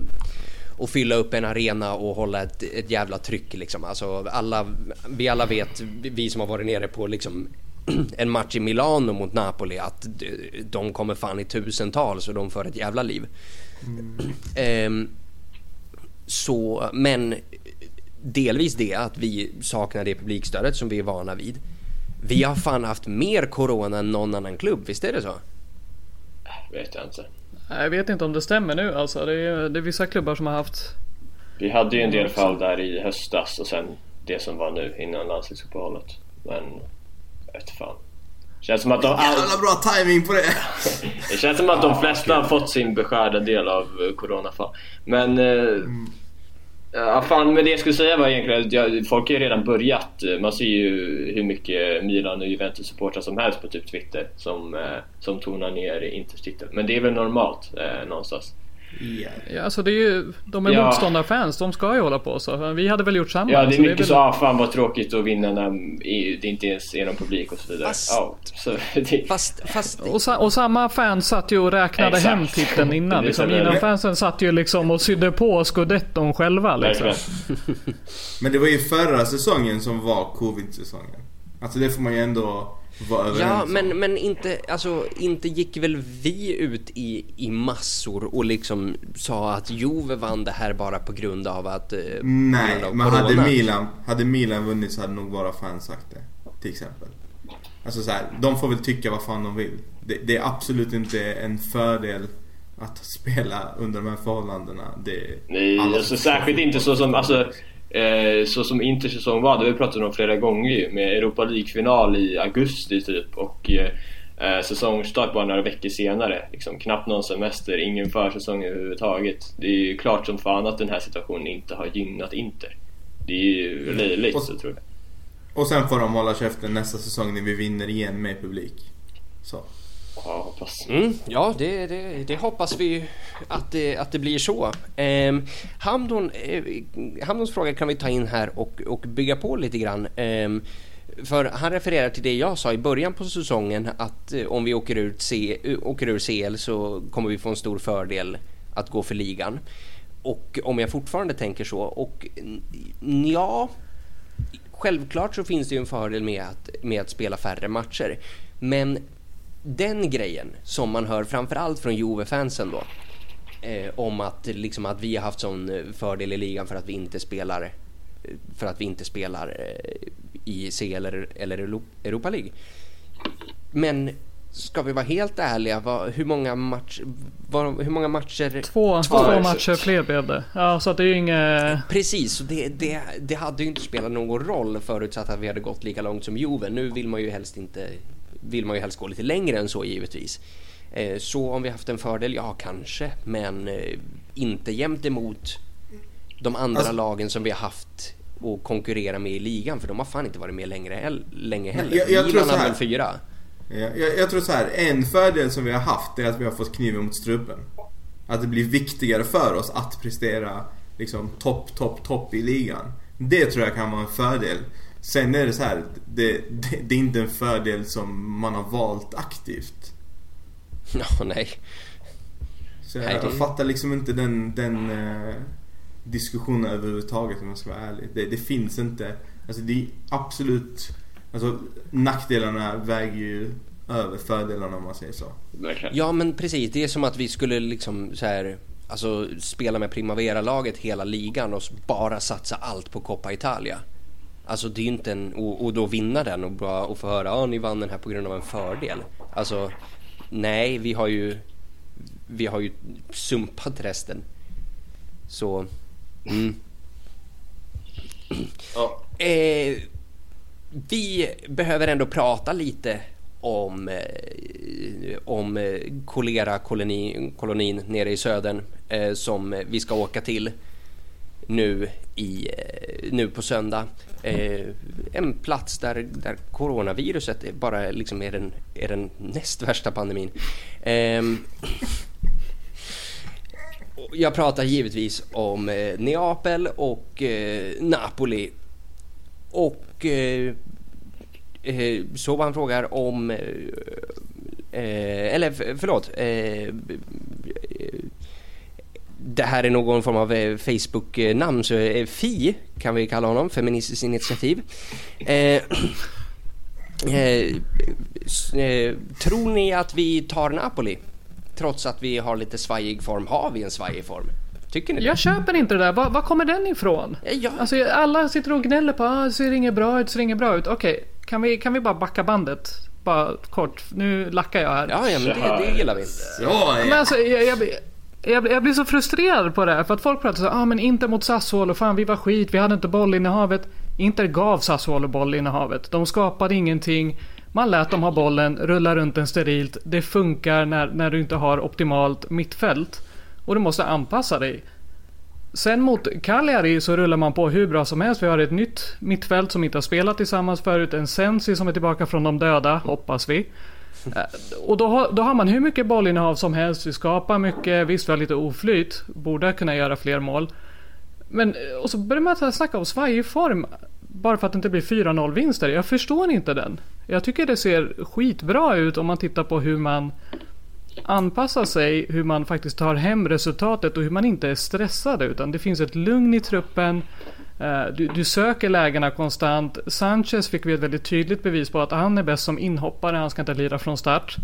och fylla upp en arena och hålla ett, ett jävla tryck liksom. Alltså alla, vi alla vet, vi som har varit nere på liksom en match i Milano mot Napoli att de kommer fan i tusentals och de för ett jävla liv. Ehm, så, men delvis det att vi saknar det publikstödet som vi är vana vid. Vi har fan haft mer corona än någon annan klubb, visst är det så? Vet jag inte. Jag vet inte om det stämmer nu alltså. Det är, det är vissa klubbar som har haft... Vi hade ju en del fall där i höstas och sen det som var nu innan landslagsuppehållet. Men, jag vet fan. Känns som att de, Jävla bra timing på det! det känns som att de flesta har fått sin beskärda del av eh, coronafall. Men... Eh, Ja fan men det jag skulle säga var egentligen att jag, folk har ju redan börjat. Man ser ju hur mycket Milan och Juventus supportrar som helst på typ Twitter som, eh, som tonar ner Inters titel. Men det är väl normalt eh, någonstans. Ja. Ja, alltså det är ju... De är Ja. motståndarfans. De ska ju hålla på så. Vi hade väl gjort samma. Ja det är så mycket väl- så, ah, fan vad tråkigt att vinna när det inte ens är någon publik och så vidare. Fast- Ja, så det, Fast, fast Och, sa, och samma fans satt ju och räknade Exakt. hem titeln Det innan. är Liksom, så det är. Milan-fansen satt ju liksom och sydde på scudetton själva liksom. Men det var ju förra säsongen som var covid-säsongen. Alltså det får man ju ändå Ja, om. men, men inte, alltså, inte gick väl vi ut i, i massor och liksom sa att Juve vann det här bara på grund av att... eh, Nej, grund av men hade Milan, hade Milan vunnit så hade nog bara fans sagt det. Till exempel. Alltså så här, de får väl tycka vad fan de vill. Det, det är absolut inte en fördel att spela under de här förhållandena. Det, Nej, alltså, särskilt inte så som, alltså, eh, så som Inters säsong var. Det har vi pratat om flera gånger ju. Med Europa League-final i augusti typ och eh, eh, säsongstart bara några veckor senare. Liksom, knappt någon semester, ingen försäsong överhuvudtaget. Det är ju klart som fan att den här situationen inte har gynnat Inter. Det är ju löjligt, Och- så tror jag. Och sen får de hålla käften nästa säsong när vi vinner igen med publik. Så. Ja, hoppas. Mm, ja, det, det, det hoppas vi att det, att det blir så. Eh, Hamdon, eh, Hamdons fråga kan vi ta in här och, och bygga på lite grann. Eh, för han refererar till det jag sa i början på säsongen att eh, om vi åker eh, ur, C, åker ur CL så kommer vi få en stor fördel att gå för ligan. Och om jag fortfarande tänker så och ja, självklart så finns det ju en fördel med att, med att spela färre matcher. Men den grejen som man hör framförallt från Juve-fansen då eh, om att, liksom, att vi har haft sån eh, fördel i ligan för att vi inte spelar eh, för att vi inte spelar eh, i CL eller, eller Europa League. Men ska vi vara helt ärliga, vad, hur, många match, vad, hur många matcher Två, Två. två matcher fler blev det. Ja, så att det är ju inget... Precis, så det, det, det hade ju inte spelat någon roll förutsatt att vi hade gått lika långt som Juve. Nu vill man ju helst inte vill man ju helst gå lite längre än så givetvis. Eh, så om vi haft en fördel, ja kanske, men eh, inte jämt emot de andra Alltså- lagen som vi har haft och konkurrera med i ligan för de har fan inte varit med längre, länge heller. jag- jag tror Milan här. väl fyra? Ja, Jag, jag tror så här, en fördel som vi har haft är att vi har fått kniven mot strupen. Att det blir viktigare för oss att prestera liksom topp, topp, topp i ligan. Det tror jag kan vara en fördel. Sen är det så här, det, det, det är inte en fördel som man har valt aktivt. Ja, nej. Så jag, Nej, det- jag fattar liksom inte den, den eh, diskussionen överhuvudtaget om jag ska vara ärlig. Det, det finns inte. Alltså det är absolut, alltså nackdelarna väger ju över fördelarna om man säger så. Ja men precis, det är som att vi skulle liksom så här, alltså spela med Primavera-laget hela ligan och bara satsa allt på Coppa Italia. Alltså det är ju inte en, och, och då vinna den och, bara, och få höra ah, ni vann den här på grund av en fördel. Alltså nej, vi har ju vi har ju sumpat resten. Så, mm. Ja. Eh, vi behöver ändå prata lite om, eh, om eh, kolera-kolonin nere i södern eh, som vi ska åka till nu, i, eh, nu på söndag. Eh, en plats där, där coronaviruset är bara liksom är den, är den näst värsta pandemin. Eh, jag pratar givetvis om eh, Neapel och eh, Napoli. Och eh, eh, frågar om... Eh, eh eller förlåt. Eh, det här är någon form av eh, Facebook-namn så eh, Fi kan vi kalla honom, Feministiskt initiativ. Eh, eh, eh, tror ni att vi tar Napoli? Trots att vi har lite svajig form. Har vi en svajig form? Tycker ni det? Jag köper inte det där. Var, var kommer den ifrån? Ja. Alltså alla sitter och gnäller på att ah, det ser inget bra ut, ser inget bra ut. Okej, kan, vi, kan vi bara backa bandet? Bara kort. Nu lackar jag här. Ja, ja men det, det gillar vi. Så Men alltså, jag, jag, jag, blir- jag blir så frustrerad på det här. För att folk pratar så ah men inte mot Sassuolo, fan vi var skit, vi hade inte bollinnehavet. Inter gav Sassuolo bollinnehavet. De skapade ingenting. Man lät dem ha bollen, rulla runt den sterilt. Det funkar när, när du inte har optimalt mittfält. Och du måste anpassa dig. Sen mot Cagliari så rullar man på hur bra som helst. Vi har ett nytt mittfält som inte har spelat tillsammans förut. En Sensi som är tillbaka från de döda, hoppas vi. Eh, och då har, då har man hur mycket bollinnehav som helst. Vi skapar mycket. Visst, vi har lite oflyt. Borde kunna göra fler mål. Men, eh, och så börjar man snacka om svajig form. Bara för att det inte blir 4-0 vinster. Jag förstår inte den. Jag tycker det ser skitbra ut om man tittar på hur man anpassar sig, hur man faktiskt tar hem resultatet och hur man inte är stressad utan det finns ett lugn i truppen. Eh, du, du söker lägena konstant. Sanchez fick vi ett väldigt tydligt bevis på att han är bäst som inhoppare, han ska inte lira från start.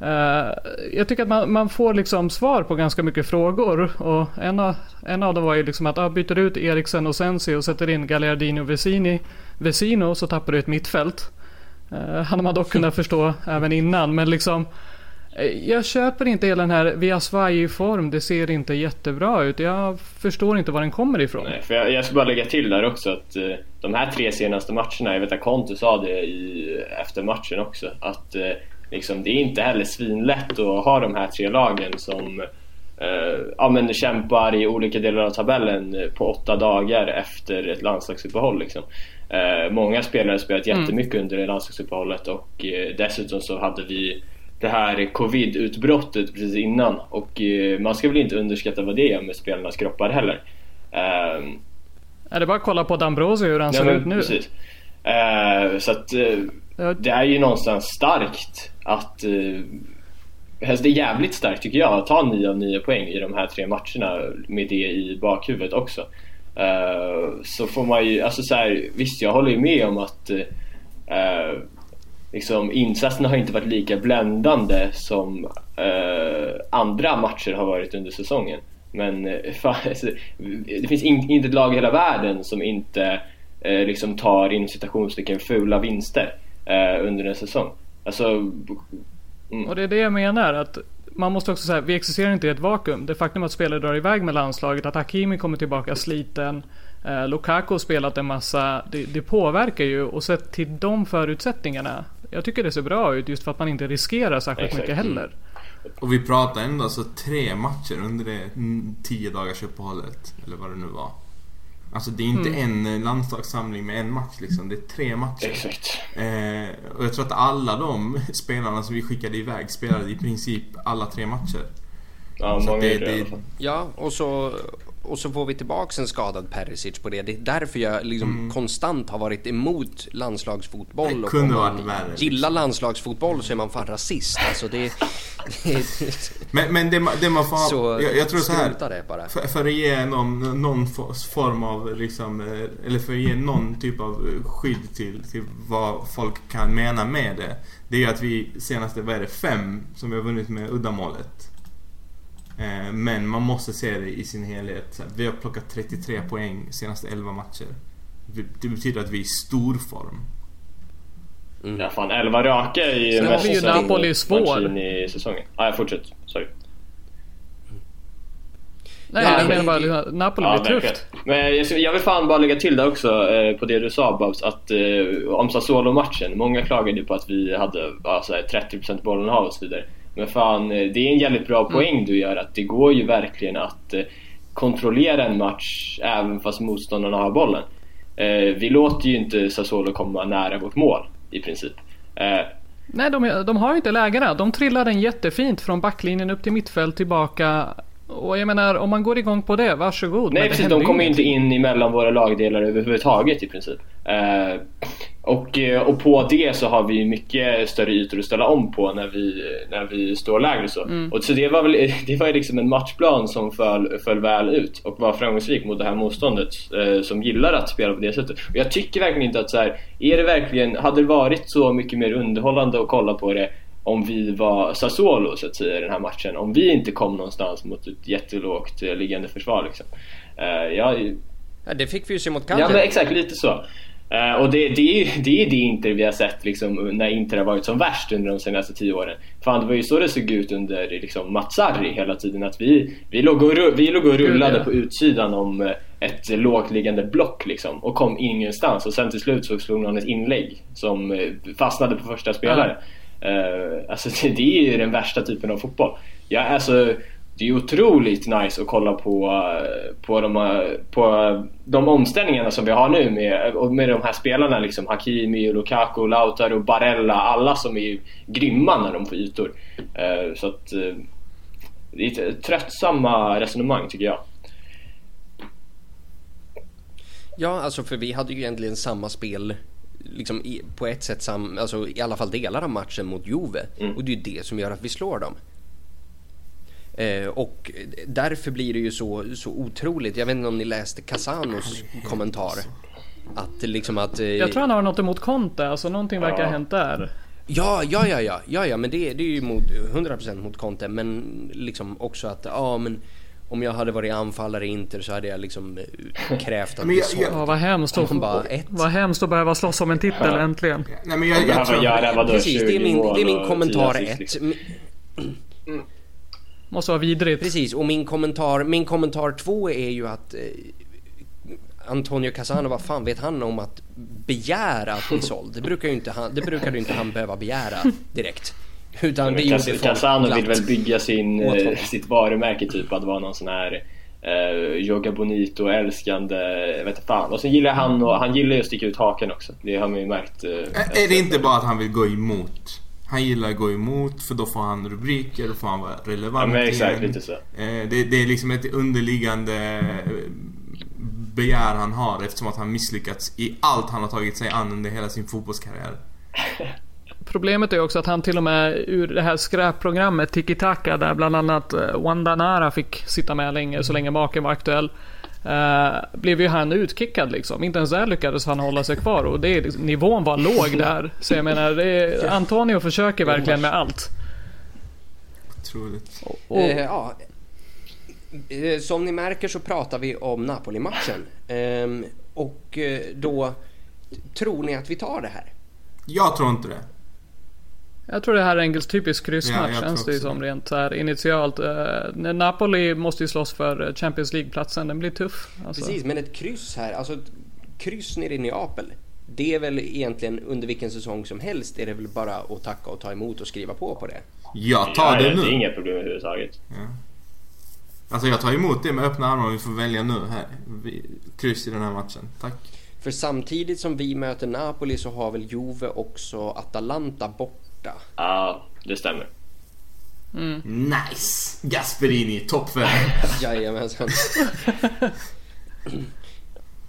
Eh, jag tycker att man, man får liksom svar på ganska mycket frågor och en av, en av dem var ju liksom att ah, byter du ut Eriksen och Sensi och sätter in Gagliardini och Vesini, Vesino så tappar du ett mittfält. Uh, hade man dock kunnat förstå även innan men liksom jag köper inte hela den här via svajig form. Det ser inte jättebra ut. Jag förstår inte var den kommer ifrån. Nej, för jag, jag ska bara lägga till där också att eh, de här tre senaste matcherna, jag vet att Conte sa det i, efter matchen också, att eh, liksom, det är inte heller svinlätt att ha de här tre lagen som eh, ja, men kämpar i olika delar av tabellen eh, på åtta dagar efter ett landslagsuppehåll. Liksom. Eh, många spelare har spelat jättemycket under det landslagsuppehållet och eh, dessutom så hade vi det här covid-utbrottet precis innan och eh, man ska väl inte underskatta vad det gör med spelarnas kroppar heller. Ehm, Är det bara att kolla på D'Ambrosio hur han ja, ser men ut nu? Precis. Eh, så att eh, det är ju någonstans starkt att eh, Alltså det är jävligt starkt tycker jag att ta 9 av 9 poäng i de här tre matcherna med det i bakhuvudet också. Eh, så får man ju, alltså så här, visst jag håller ju med om att eh, liksom, insatserna har inte varit lika bländande som eh, andra matcher har varit under säsongen. Men eh, fan, alltså, det finns in, inte ett lag i hela världen som inte eh, liksom tar inom citationstecken fula vinster eh, under en säsong. Alltså, mm. Och det är det jag menar. att Man måste också säga, vi existerar inte i ett vakuum. Det faktum att spelare drar iväg med landslaget, att Hakimi kommer tillbaka sliten, eh, Lukaku har spelat en massa. Det, det påverkar ju och sett till de förutsättningarna jag tycker det ser bra ut just för att man inte riskerar särskilt Exakt. mycket heller. Och vi pratar ändå alltså tre matcher under det mm, tio dagars uppehållet. Eller vad det nu var. Alltså det är inte en eh, landslagssamling med en match liksom. Det är tre matcher. Exakt. Eh, och jag tror att alla de spelarna som vi skickade iväg spelade i princip alla tre matcher. Ja, Så många det- det. Ja, och så, och så får vi tillbaks en skadad Perisic på det. Det är därför jag liksom konstant har varit emot landslagsfotboll. Mm. Det och kunde om man varit värre, gillar liksom. landslagsfotboll så är man fan rasist. Alltså det... Men, men det, det man får... så jag, jag tror så här. skrota det bara. För, för att ge någon, någon fo- form av liksom, eh, eller för att ge någon typ av skydd till, till vad folk kan mena med det. Det är ju att vi senaste, vad är det, fem som vi har vunnit med uddamålet. Eh, Men man måste se det i sin helhet. Vi har plockat 33 poäng senaste 11 matcher. Det- betyder att vi är i stor form. Ja, fan 11 raka i Sen har vi ju Napoli svår. i säsongen. Ah, ja, fortsätt. Sorry. Nej, Ja, jag men- menar bara Napoli Ja, blir tufft. Men jag, jag vill fan bara lägga till det också eh, på det du sa Babs, att eh, om Sassuolo-matchen. Många klagade ju på att vi hade ja, så här, 30% bollinnehav och så vidare. Men fan, eh, det är en jävligt bra poäng du gör att det går ju verkligen att eh, kontrollera en match även fast motståndarna har bollen. Eh, vi låter ju inte Sassuolo komma nära vårt mål i princip. Nej, de, de har ju inte lägena. De trillar den jättefint från backlinjen upp till mittfält tillbaka. Och jag menar, om man går igång på det, varsågod. Nej precis, de kommer ju inte in emellan våra lagdelar överhuvudtaget i princip. Eh, och, eh, och på det så har vi mycket större ytor att ställa om på när vi, när vi står lägre så. Mm. Och så det var väl det var liksom en matchplan som föll, föll väl ut och var framgångsrik mot det här motståndet eh, som gillar att spela på det sättet. Och jag tycker verkligen inte att så här, är det verkligen, hade det varit så mycket mer underhållande att kolla på det om vi var Sassuolo så att säga i den här matchen. Om vi inte kom någonstans mot ett jättelågt eh, liggande försvar liksom. Eh, jag, Ja, det fick vi ju se mot Ja Cagliari. men exakt, lite så. Eh, och det, det, det är det Inter vi har sett liksom, när Inter har varit som värst under de senaste tio åren. Fan det var ju så det såg ut under liksom, Mazzarri hela tiden. Att vi, vi, låg och, vi låg och rullade ja. på utsidan om ett lågt liggande block liksom, och kom ingenstans. Och sen till slut så slog någon ett inlägg som fastnade på första spelare. Uh, alltså det, det är ju den värsta typen av fotboll. Ja, alltså, det är otroligt nice att kolla på, eh, på, de, eh, på de omställningarna som vi har nu med, med de här spelarna liksom Hakimi, Lukaku, Lautaro, Barella, alla som är grymma när de får ytor. Uh, Så att uh, det är ett tröttsamma resonemang tycker jag. Ja, alltså för vi hade ju egentligen samma spel liksom i, på ett sätt, sam, alltså i alla fall delar av matchen mot Juve. Mm. Och det är ju det som gör att vi slår dem. Eh, och därför blir det ju så, så otroligt. Jag vet inte om ni läste Casanos kommentar. Att liksom att... Eh, Jag tror han har något emot Conte, alltså någonting verkar ha hänt där. Ja, ja, ja, ja, ja, ja men det, det är ju mot, 100% mot Conte. Men liksom också att, ja men om jag hade varit anfallare i Inter så hade jag liksom eh, krävt att jag- såg. jag- Ja, vad hemskt att, bara, ett. vad hemskt att behöva slåss om en titel Ja. äntligen. Nej men jag, jag Behöver tror... göra vadå, Precis, det är 20 min, det är min kommentar 10 assist, ett. liksom. Måste vara vidrigt. Precis, och min kommentar, min kommentar två är ju att eh, Antonio Casano, vad fan vet han om att begära att bli såld? Det brukar ju inte han, det brukar ju inte han behöva begära direkt. Utan det Men gjorde folk Casano vill glatt. väl bygga sin, eh, sitt varumärke typ att vara någon sån här eh, Yoga Bonito älskande, vet inte fan. Och sen gillar han och, han gillar ju att sticka ut haken också. Det har man ju märkt. Eh, Är det inte bara att han vill gå emot? Han gillar att gå emot för då får han rubriker, då får han vara relevant Ja men exakt, igen. lite så. Eh, Det, det är liksom ett underliggande eh, begär han har eftersom att han misslyckats i allt han har tagit sig an under hela sin fotbollskarriär. Problemet är också att han till och med ur det här skräpprogrammet Tiki Taka där bland annat eh, Wandanara fick sitta med länge så länge maken var aktuell. eh, blev ju han utkickad liksom. Inte ens där lyckades han hålla sig kvar och det är, liksom- nivån var låg där. Så jag menar, det är, Antonio försöker verkligen med allt. Otroligt. Och, Eh, ja. Eh, Som ni märker så pratar vi om Napoli-matchen. Ehm, och då tror ni att vi tar det här? Jag tror inte det. Jag tror det här är en typisk Ja, kryssmatch jag känns det också som det. rent så här initialt. Eh, Napoli måste ju slåss för Champions League-platsen. Den blir tuff. Alltså. Precis, men ett kryss här, alltså ett kryss nere i Neapel. det är väl egentligen under vilken säsong som helst är det väl bara att tacka och ta emot och skriva på på det. Jag tar ja, det ja, nu. Det är inga problem överhuvudtaget. Ja. Alltså jag tar emot det med öppna armar om vi får välja nu här. Vi, kryss i den här matchen. Tack. För samtidigt som vi möter Napoli så har väl Juve också Atalanta borta. Ja, det stämmer. Nice! Gasperini, toppfem. Jajamensan.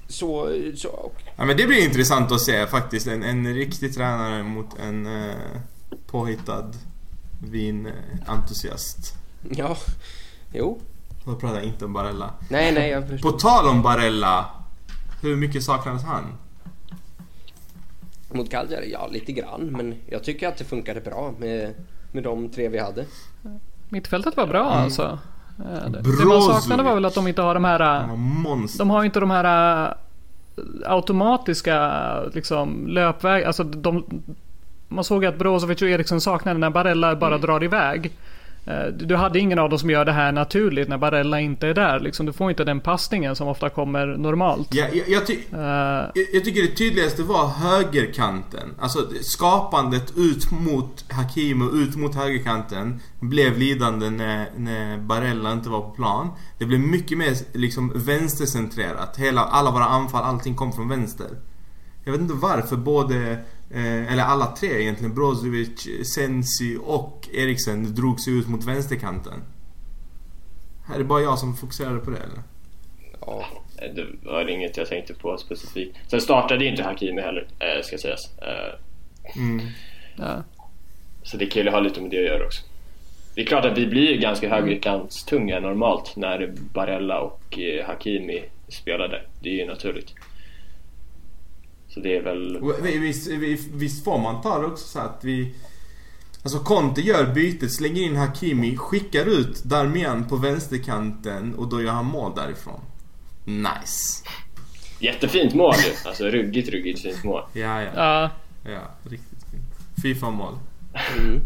så, så, ja, men det blir intressant att se faktiskt. En, en riktig tränare mot en eh, påhittad vinentusiast. ja, jo. Jag pratar inte om Barella. Nej, nej, jag förstår. På tal om Barella. Hur mycket saknades han? Mot Cagliari, ja lite grann. Men jag tycker att det funkade bra med, med de tre vi hade. Mittfältet var bra alltså. Eh, Det, det man saknade var väl att de inte har de här... De har inte de här äh, automatiska liksom, löpväg. Alltså de, man såg att Brozovic och Eriksson saknade när Barella bara drar iväg. Eh, Du hade ingen av dem som gör det här naturligt när Barella inte är där. Liksom, du får inte den passningen som ofta kommer normalt. Ja, jag, jag, ty- Eh, jag, tycker det tydligaste var högerkanten. Alltså skapandet ut mot Hakim och ut mot högerkanten blev lidande när, när Barella inte var på plan. Det blev mycket mer liksom vänstercentrerat. Hela, alla våra anfall, allting kom från vänster. Jag vet inte varför både, eller alla tre egentligen, Brozovic, Sensi och Eriksen drog sig ut mot vänsterkanten. Är det bara jag som fokuserade på det eller? Ja, Det var inget jag tänkte på specifikt. Sen startade ju inte Hakimi heller, eh, ska sägas. Eh, Mm. ja. Så det kan ju ha lite med det att göra också. Det är klart att vi blir ju ganska högerkantstunga normalt när Barella och eh, Hakimi spelade. Det är ju naturligt. Så det är väl... Visst, vi- visst får man ta det också så att vi... Alltså Conte gör bytet, slänger in Hakimi, skickar ut Darmian på vänsterkanten och då gör han mål därifrån. Nice. Jättefint mål ju! Alltså ruggigt, ruggigt fint mål. Ja, ja. Ja, Ja, riktigt fint. Fifa-mål. Mm.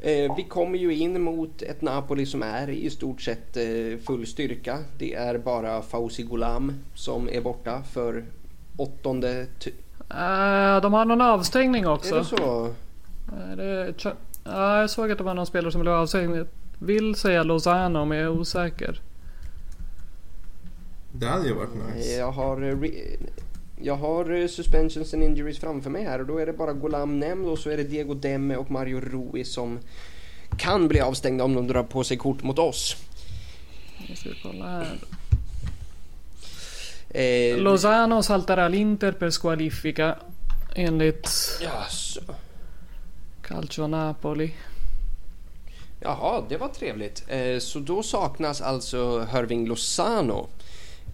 Eh, vi kommer ju in mot ett Napoli som är i stort sett eh, full styrka. Det är bara Fauzi Gholam som är borta för åttonde... Ty- Eh, de har någon avstängning också. är det så? Eh, det, Ch- ja, jag såg att det var någon spelare som blev avstängd. Jag vill säga Lozano men jag är osäker. Det hade ju varit nice. Jag har, eh, re- jag har eh, suspensions and injuries framför mig här och då är det bara Golam nämnd och så är det Diego Demme och Mario Rui som kan bli avstängda om de drar på sig kort mot oss. Jag ska kolla här. Eh, Lozano saltar all'Inter per squalifica enligt jaså. Calcio Napoli. Jaha, det var trevligt. Eh, så då saknas alltså Hörving Lozano.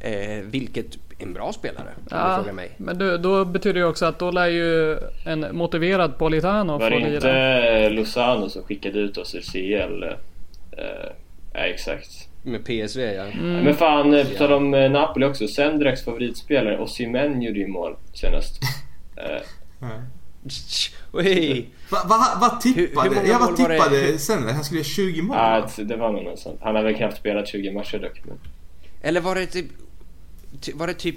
Eh, vilket är en bra spelare, om du Ja, frågar mig. men då, då betyder det också att då lär ju en motiverad Politano Var få det lira. inte Lozano som skickade ut oss ur CL? Eh, ja, exakt. Med PSV ja. Mm. Men fan, på tal om Napoli också. Sendraks favoritspelare Osimhen gjorde ju mål senast. Eh. Oj! Vad va, vad Hur- hur tippade? många jag vad tippade sen? Han skulle göra 20 mål ja, va? att det var nog något sånt. Han har väl knappt spelat 20 matcher dock. Men... Eller var det typ... ty- Var det typ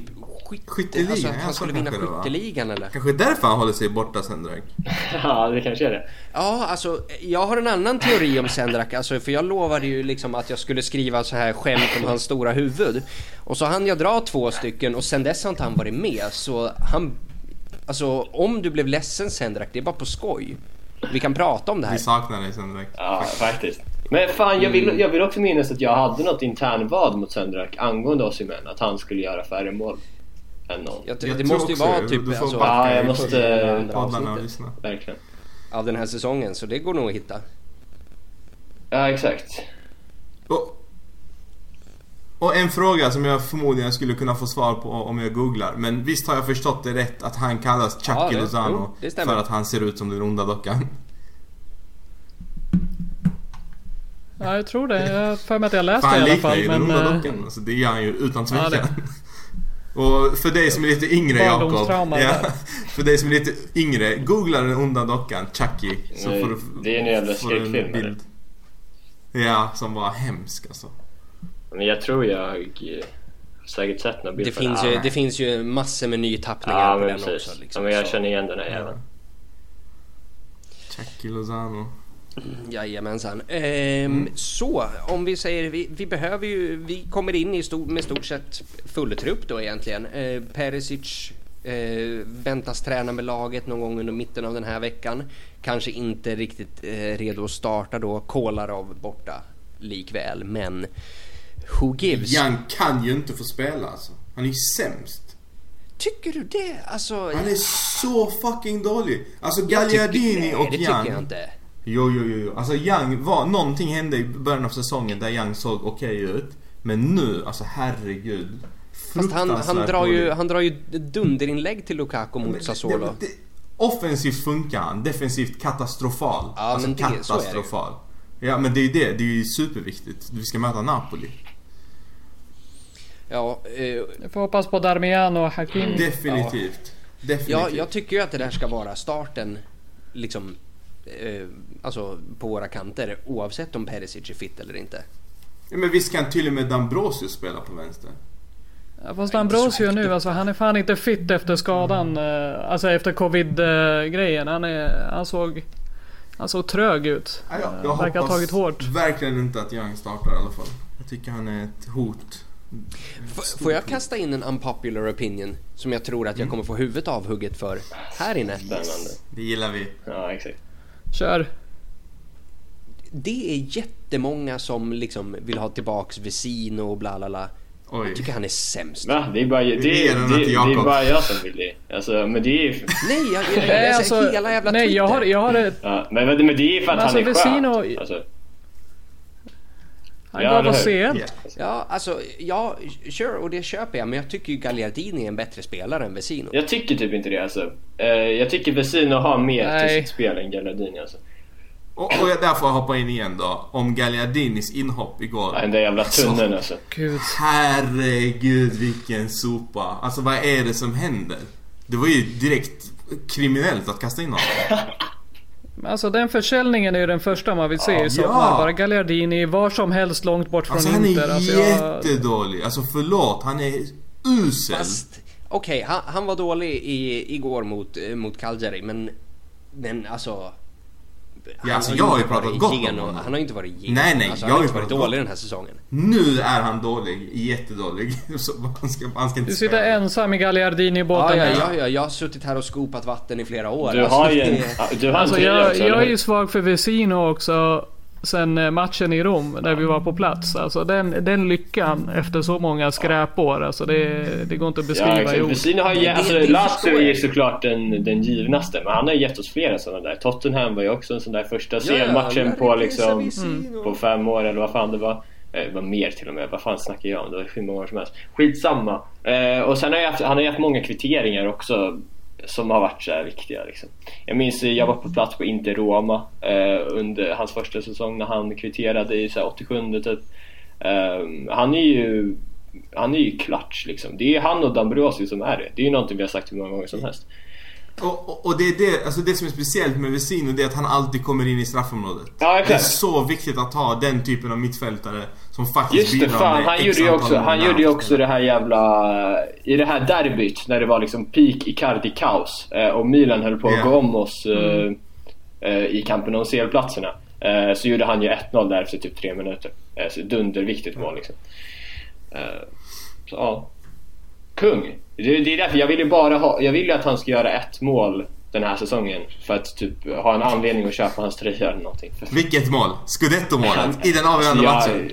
skytte, Skytteligan, Alltså han skulle vinna skytteligan eller? Kanske därför han håller sig borta sen Drake. ja, det kanske är det. Ja, alltså jag har en annan teori om Sendrak, alltså, för jag lovade ju liksom att jag skulle skriva så här skämt om hans stora huvud. Och så hann jag dra två stycken och sen dess har inte han varit med, så han... Alltså om du blev ledsen Sendrak, det är bara på skoj. Vi kan prata om det här. Vi saknar dig sen Drake. Ja, faktiskt. Men fan, jag vill, jag vill också minnas att jag hade något internvad mot Sendrak angående Osimhen. Att han skulle göra färre mål än någon. Jag, Jag det måste ju vara det. typ Du får alltså, backa Ja, jag måste- poddarna och lyssna. Verkligen. av den här säsongen, så det går nog att hitta. Ja, exakt. Och, och en fråga som jag förmodligen skulle kunna få svar på om jag googlar. Men visst har jag förstått det rätt att han kallas Chucky Ja, det- Lozano jo, för att han ser ut som den onda dockan? Ja, jag tror det. Jag har för mig att jag läst För det i han alla liknar fall. ju den Men, onda eh, dockan. Alltså, det gör han ju utan Ja, tvekan. det- Och för dig som är lite yngre Jakob. Ja, för dig som är lite yngre. Googla den onda dockan, Chucky. Så Nej, får du, det är en jävla skräckfilm. Ja, som var hemsk alltså. Men jag tror jag säkert sett någon bild Det på finns, det. ju, det finns ju massor med nytappningar Ja på men den precis. också. Liksom, ja, men jag så- känner igen den här jäveln. Jackie Lozano. Jajamensan. Ehm, Så, om vi säger, vi, vi behöver ju, vi kommer in i stor, med stort sett full trupp då egentligen. Eh, Perisic eh, väntas träna med laget någon gång under mitten av den här veckan. Kanske inte riktigt eh, redo att starta då, Kolarov borta likväl, men who gives? Young kan ju inte få spela alltså. Han är ju sämst. Tycker du det? Alltså... Han är så fucking dålig. Alltså nej, och det tycker jag inte. Jo, jo, jo, jo. Alltså Young var, någonting hände i början av säsongen där Young såg okej ut. Men nu, alltså herregud. Fast han, han, drar ju, han drar ju dunderinlägg till Lukaku mot Sassuolo. det- det- Offensivt funkar han, defensivt katastrofal. Ja, alltså men det- så är det. Ja men det är ju det, det är ju superviktigt. Vi ska möta Napoli. Ja, eh, Jag får hoppas på Darmian och Hakimi. Definitivt. Definitivt. Ja, jag tycker ju att det där ska vara starten liksom eh, alltså på våra kanter oavsett om Perisic är fit eller inte. Ja, men visst kan till och med Dambrosius spela på vänster? Ja, Fast Ambrosio nu alltså, han är fan inte fit efter skadan. eh, Alltså efter covid-grejen. Han, är, han såg... Han såg trög ut. Ja, jag, Eh, jag Verkar ha tagit hårt. verkligen inte att Young startar i alla fall. Jag tycker han är ett hot. F- får jag kasta in en unpopular opinion som jag tror att jag kommer få huvudet avhugget för här inne? Spännande. Det gillar vi. Ja exakt. Kör. Det är jättemånga som liksom vill ha tillbaks Vesino och bla bla bla. Oj. Jag tycker han är sämst. Va? Det är bara, det, det, det, det är bara jag som vill det. Alltså, men det är. Nej, jag, jag, jag, Nej, jag alltså, hela jävla nej, jag har, jag har ett... Ja, men, men men det är för att Men han är alltså, skön. Vesino- Alltså, Han Ja, gav oss? C1. Ja. Ja, alltså, ja, sure, och det köper jag. Men jag tycker ju Gagliardini är en bättre spelare än Vesino. jag tycker typ inte det alltså. Eh, jag tycker Vesino har mer Nej. till sitt spel än Gallardini alltså. Och, och jag där får jag hoppa in igen då. Om Gagliardinis inhopp igår. Ja, Den där jävla tunneln alltså. Gud. Herregud vilken sopa. Alltså vad är det som händer? Det var ju direkt kriminellt att kasta in honom. Alltså den försäljningen är ju den första man vill se Ja. i sommar. Ja. Bara Galliardini var som helst långt bort från Alltså han Inter. är Alltså, jag, jättedålig. Alltså förlåt, han är usel. Fast, okej, han, han var dålig i, igår mot, eh, mot Cagliari, men, men alltså... han alltså, jag har ju inte pratat varit gott om igenom- honom. Han har ju inte varit igenom. Nej, nej, alltså, jag han har inte varit dålig gott. den här säsongen. Nu är han dålig, jättedålig. Så han ska, han ska inte du sitter spela. ensam i Galliardini i Ja, båten. ja, här. ja, ja, jag har suttit här och skopat vatten i flera år. Du Alltså, har ju en, du har en Alltså jag, jag är ju svag för Vesino också. Sen eh, matchen i Rom, där vi var på plats. Alltså den, den lyckan efter så många skräpår. Alltså det, det går inte att Ja, beskriva i exakt. ord. Har ju, det- alltså Lazio är såklart den, den givnaste, men han har gett oss flera sådana där. Tottenham var ju också en sån där första Ja, CL-matchen ja, på liksom... På fem år eller vad fan det var. Eh, Det var mer till och med, vad fan snackar jag om? Det var hur många år som helst. Skitsamma. Eh, och sen har jag haft, han har ju haft många kvitteringar också som har varit så här viktiga liksom. Jag minns jag var på plats på Inter Roma eh, under hans första säsong när han kvitterade i så här 87 typ. Eh, han är ju han är ju klatsch liksom. Det är han och Dambrosio som är det. Det är ju någonting vi har sagt hur många gånger som helst. Och, och, och det är det, alltså det som är speciellt med Vesino det är att han alltid kommer in i straffområdet. Ja, det är så viktigt att ha den typen av mittfältare som faktiskt Just det, bidrar fan. Han gjorde ju också, han gjorde ju också det här jävla... I det här derbyt när det var liksom peak Icardi-kaos eh, och Milan höll på att Ja. gå om oss eh, eh, i kampen om CL-platserna. Eh, så gjorde han ju 1-0 där efter typ tre minuter. Eh, så dunderviktigt mål liksom. Eh, så ja. Kung. Det, det är därför jag vill ju bara ha... Jag vill ju att han ska göra ett mål den här säsongen för att typ ha en anledning att köpa hans tröja eller någonting. Vilket mål? Scudetto-målet i den avgörande Ja, matchen.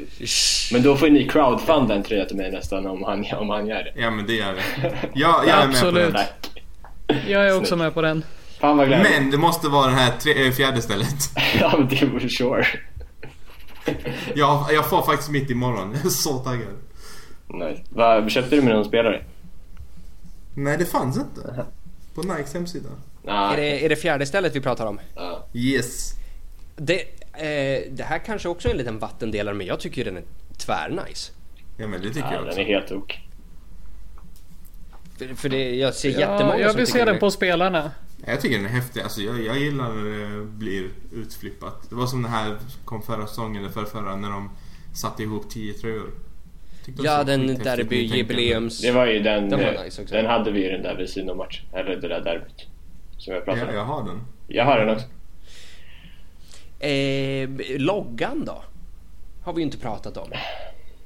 Men då får ni crowdfunda en tröja till mig nästan om han, om han gör det. Ja men det gör vi. Jag, jag är med på Absolut. det. Tack. Jag är också Snyggt. med på den. Fan vad glad Men det måste vara det här tre, eh, fjärde stället. Ja men det vore sure. Jag, jag får faktiskt mitt imorgon. Jag är så taggad. Nice. Vad köpte du med någon spelare? Nej det fanns inte. På Nikes hemsida. Nah, Är det, är det fjärde stället vi pratar om? ja. Yes. Det, eh, det här kanske också är en liten vattendelare men jag tycker den är tvärnice. Ja men det tycker Ja, jag den också. är helt ok. För, för det, jag ser jättemånga Ja, jag som vill tycker se den den på spelarna. Jag tycker den är häftig. Alltså jag, jag gillar när det blir utflippat. Det var som det här kom förra säsongen eller förra, förra när de satte ihop 10 tröjor. Ja, den derby-jubileums... Det var ju den, Den var eh, nice också. den hade vi ju den där Vesino-matchen, eller det där derbyt. Som jag pratade Ja, om. jag har den. Jag har den också. Eh, loggan då? Har vi ju inte pratat om.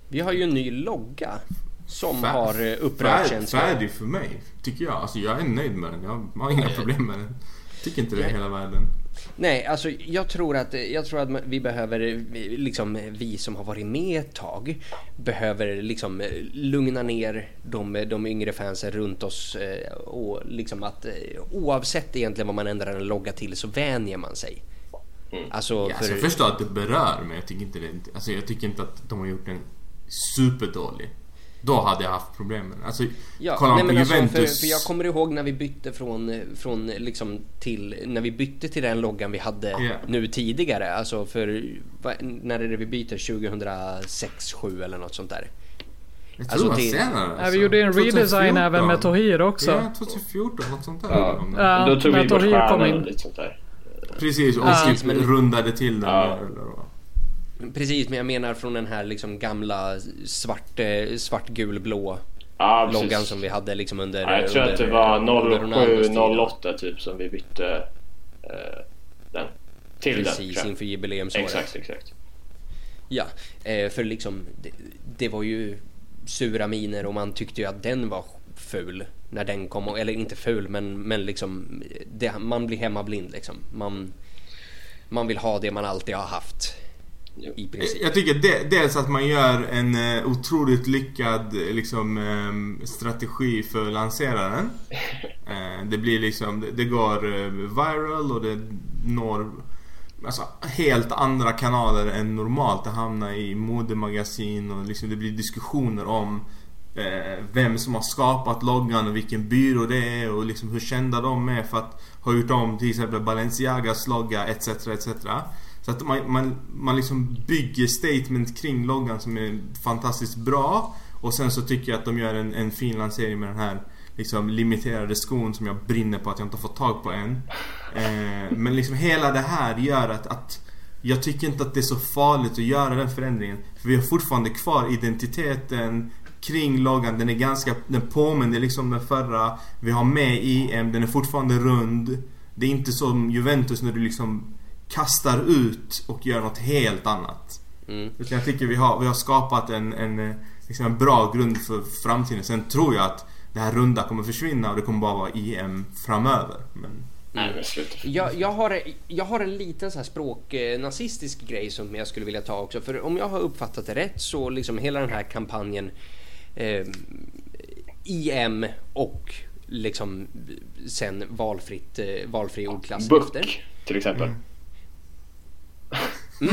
Vi har ju en ny logga. Som Fär- har eh, upprört känslor. Färdig för mig, tycker jag. Alltså jag är nöjd med den. Jag har inga problem med den. Tycker inte det är hela världen. Nej, alltså jag tror att, jag tror att vi behöver, liksom vi som har varit med ett tag, behöver liksom lugna ner de, de yngre fansen runt oss eh, och liksom att eh, oavsett egentligen vad man ändrar en logga till så vänjer man sig. Alltså, Ja, alltså, jag för, förstår att det berör men jag tycker inte det, alltså, jag tycker inte att de har gjort den superdålig. Då hade jag haft problemen. Alltså, Ja, kollar nej, på men alltså, Juventus. för, för jag kommer ihåg när vi bytte från, från liksom till, när vi bytte till den loggan vi hade Ja. nu tidigare. Alltså för, när är det vi byter? 2006, 2007 eller något sånt där. Jag tror alltså, det var senare. Ja, alltså. vi gjorde en redesign 2014. även med Tohir också. Ja, 2014, något sånt där. Ja. Ja, Då tog vi bort Tohir kom stjärnan in. och lite sånt där. Precis, och Ja. typ rundade till den. Ja. Eller vad. Precis, men jag menar från den här liksom gamla svart, eh, svart gul blå Ja, precis. loggan som vi hade liksom under Ja, jag tror under, att det var under Ronaldos tid. 07-08 typ som vi bytte eh, den. Till den. Precis, jag. inför jubileumsåret. Exakt, exakt. Ja, eh, för liksom det, det var ju sura miner och man tyckte ju att den var ful när den kom. Eller inte ful men, men liksom det, man blir hemmablind liksom. Man, man vill ha det man alltid har haft. I princip. Jag tycker de, dels att man gör en eh, otroligt lyckad liksom, eh, strategi för lanseraren. Eh, det blir liksom, det, går eh, viral och det når alltså, helt andra kanaler än normalt. Det hamnar i modemagasin och liksom, det blir diskussioner om vem som har skapat loggan och vilken byrå det är och liksom hur kända de är för att ha gjort om till exempel Balenciagas logga etc. etc. Så att man, man, man liksom bygger statement kring loggan som är fantastiskt bra. Och sen så tycker jag att de gör en, en fin lansering med den här liksom limiterade skon som jag brinner på att jag inte har fått tag på än. Eh, men liksom hela det här gör att, att jag tycker inte att det är så farligt att göra den förändringen. För vi har fortfarande kvar identiteten kring loggan. Den är ganska, den påminner liksom den förra. Vi har med IM, den är fortfarande rund. Det är inte som Juventus när du liksom kastar ut och gör något helt annat. Mm. Utan jag tycker vi har, vi har skapat en, en, eh, liksom en bra grund för framtiden. Sen tror jag att det här runda kommer försvinna och det kommer bara vara EM framöver. Men Nej men sluta. Jag, jag, har, jag har en liten så här språknazistisk grej som jag skulle vilja ta också. För om jag har uppfattat det rätt så liksom hela den här kampanjen eh, IM och liksom sen valfritt, eh, valfri ordklass Book efter. till exempel.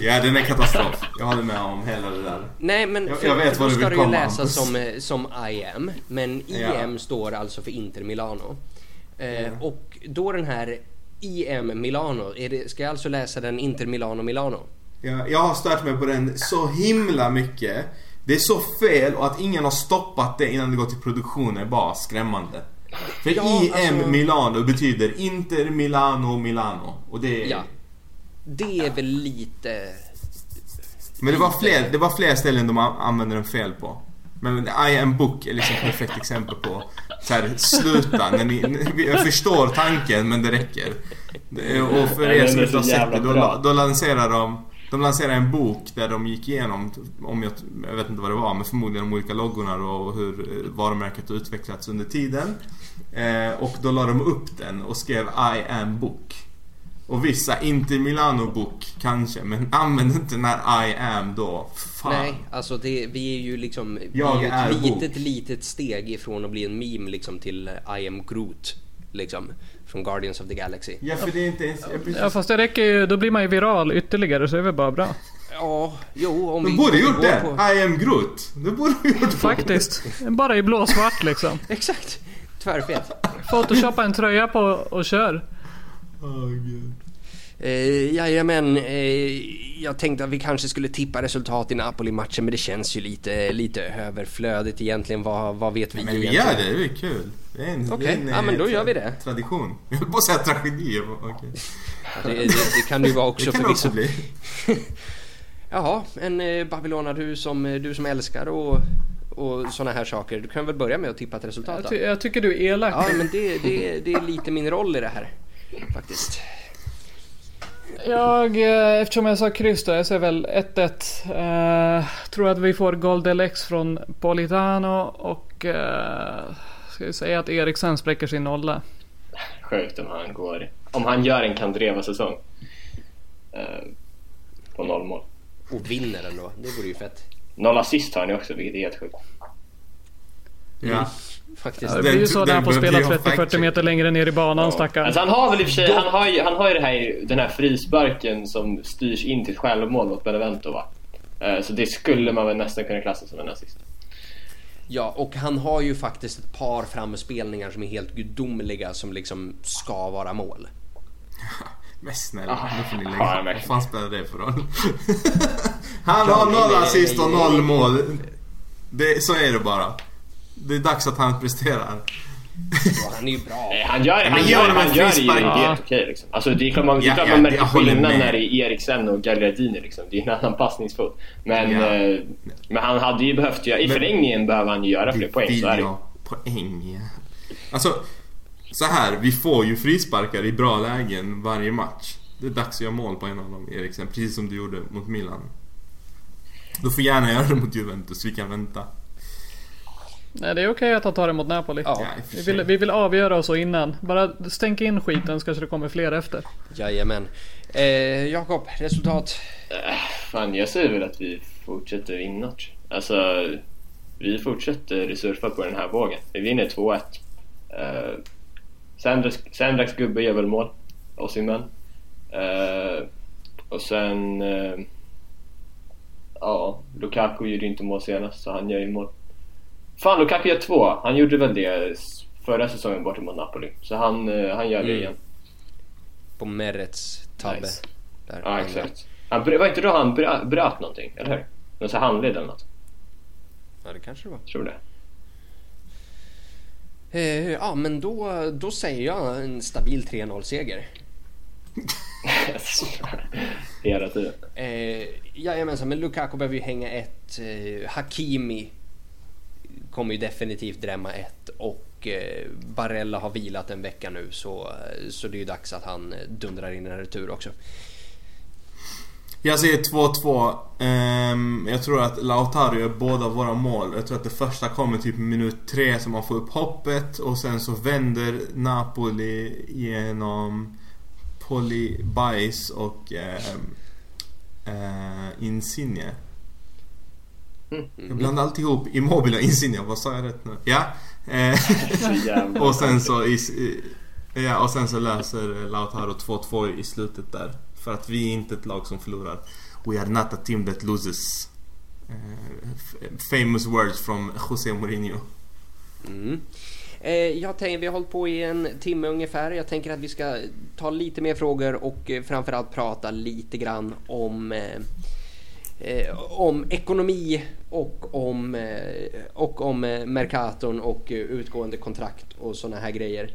ja, den är katastrof. Jag håller med om hela det där. Nej men Jag- för, jag vet för vad du ska vill det ju komma, läsas som, eh, som IM. Men IM Ja. står alltså för Inter Milano. Eh, Och då den här IM Milano, det, ska jag alltså läsa den Inter Milano Milano? Jag, jag har stört mig på den så himla mycket. Det är så fel och att ingen har stoppat det innan det går till produktion är bara skrämmande. För Ja, IM alltså- Milano betyder Inter Milano Milano. Och det är... Ja. Det är väl lite... Men det var, fler, det var fler ställen de an- använde den fel på. Men I am book är liksom ett perfekt exempel på så här, sluta. När ni, jag förstår tanken men det räcker. Och för er som inte har sett det, då, då lanserar de de lanserade en bok där de gick igenom, om jag, jag vet inte vad det var, men förmodligen de olika loggorna och hur eh, varumärket har utvecklats under tiden. Eh, och då la de upp den och skrev I am book. Och vissa, inte Milano Book kanske, men använd inte den här I am då. Fan. Nej, alltså det, vi är ju liksom vi Jag är är ett bok. litet, litet steg ifrån att bli en meme liksom till I am Groot. Liksom. Från Guardians of the Galaxy. Ja, för det är inte ens... Precis, Ja fast det räcker ju, då blir man ju viral ytterligare så det är väl bara bra. Ja, jo om de vi... borde gjort det. på- I am Groot. Det borde de gjort. Faktiskt. Bara i blåsvart liksom. Exakt! Tvärfet. Photoshoppa en tröja på och kör. Åh, gud. Eh, jajamän, eh, jag tänkte att vi kanske skulle tippa resultat i Napoli-matchen men det känns ju lite, lite överflödigt egentligen. Vad, vad vet vi Men vi egentligen? gör det, det är kul. Det är en, Okej, en, ja, men då eh, gör vi det. Tradition. Jag höll på att säga tragedi. Okej. Ja, det, det, det kan det ju vara också Det kan också förvisso. bli. Jaha, en eh, Babylona du som, eh, du som älskar och, och såna här saker. Du kan väl börja med att tippa ett resultat Jag, då? ty jag tycker du är elak. Ja, men det, det, det är lite min roll i det här. Faktiskt. Jag, eh, eftersom jag sa kryss då, jag säger väl 1-1. Eh, tror att vi får Gold LX från Politano och eh, ska vi säga att Eriksen spräcker sin nolla. Sjukt om han går... Om han gör en Kandreva-säsong. Eh, på noll mål. Och vinner den då. Det vore ju fett. Noll assist har han ju också, vilket är helt sjukt. Ja. Faktiskt. Ja, det blir ju Den- så när han får spela behöver jag 30-40 meter längre ner i banan Ja. stackaren. Alltså han har väl i och för sig, han har ju, han har ju det här, den här frisparken som styrs in till självmål mot Benevento va? Eh, Så det skulle man väl nästan kunna klassa som en assist. Ja, och han har ju faktiskt ett par framspelningar som är helt gudomliga som liksom ska vara mål. Men snälla, Ah, nu får ni lägga jag Vad fan spelar det för roll? han har noll assist och noll mål. Det, så är det bara. Det är dags att han presterar. Ja, han är ju bra. Nej, han gör, han gör, han gör det ju helt okej liksom. Alltså det är klart man, Ja, man märker skillnad när det är Eriksen och Gagliardini liksom. Det är en annan passningsfot. Men, eh, men han hade ju behövt göra, i Men- förlängningen behöver han ju göra fler poäng. Så är det. Poäng, ja. Alltså, så här. Vi får ju frisparkar i bra lägen varje match. Det är dags att göra mål på en av dem, Eriksen. Precis som du gjorde mot Milan. Du får gärna göra det mot Juventus, vi kan vänta. Nej, det är okej att han tar det mot Napoli. Ja. Vi vill, vi vill avgöra oss så innan. Bara stänk in skiten så kanske det kommer fler efter. Jajamän. Eh, Jakob, resultat? Eh, Fan, jag säger väl att vi fortsätter vinna. Alltså, vi fortsätter surfa på den här vågen. Vi vinner 2-1. Uh, Sandras, Sandras gubbe gör väl mål, Osimhen. Uh, och sen... eh, ja, Lukaku gjorde ju inte mål senast, så han gör ju mål. Fan, Lukaku gör två! Han gjorde väl det förra säsongen borta mot Napoli. Så han, eh, han gör det Mm. igen. På Merets tabbe. Nice. Där. Ja, exakt. Han, var inte då han brö- bröt någonting, eller hur? Någon sån handled eller något. Ja, det kanske det var. Tror det. Eh, ja, men då, då säger jag en stabil 3-0-seger. Hela tiden. Eh, jajamensan, men Lukaku behöver ju hänga ett. Eh, Hakimi kommer ju definitivt drämma ett och eh, Barella har vilat en vecka nu så, eh, så det är ju dags att han eh, dundrar in en retur också. Jag säger 2-2. Ehm, jag tror att Lautaro gör båda våra mål. Jag tror att det första kommer typ minut 3 så man får upp hoppet och sen så vänder Napoli genom Polybajs och eh, eh, Insigne. Mm. Jag blandar alltid ihop Immobile och Insigne. Vad sa jag rätt nu? Ja. Eh, och sen så i, Ja, och sen så löser Lautaro 2-2 i slutet där. För att vi är inte ett lag som förlorar. We are not a team that loses. F- famous words from José Mourinho. Mm. Eh, jag tänker, vi har hållit på i en timme ungefär. Jag tänker att vi ska ta lite mer frågor och framförallt prata lite grann om eh, eh, om ekonomi och om, eh, och om eh, Mercaton och eh, utgående kontrakt och såna här grejer.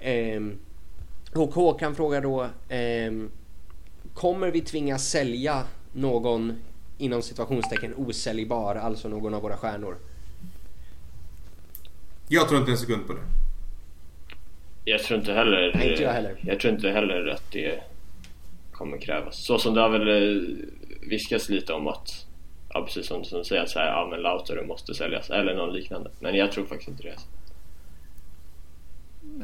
Ehm, och Håkan frågar då ehm, Kommer vi tvingas sälja någon inom situationstecken osäljbar, alltså någon av våra stjärnor? Jag tror inte en sekund på det. Jag tror inte heller... Nej, inte jag heller. Jag tror inte heller att det kommer krävas. Så som det har väl viskas lite om att... Ja precis som, du säger, att så här, ja men Lautaro måste säljas eller någon liknande. Men jag tror faktiskt inte det.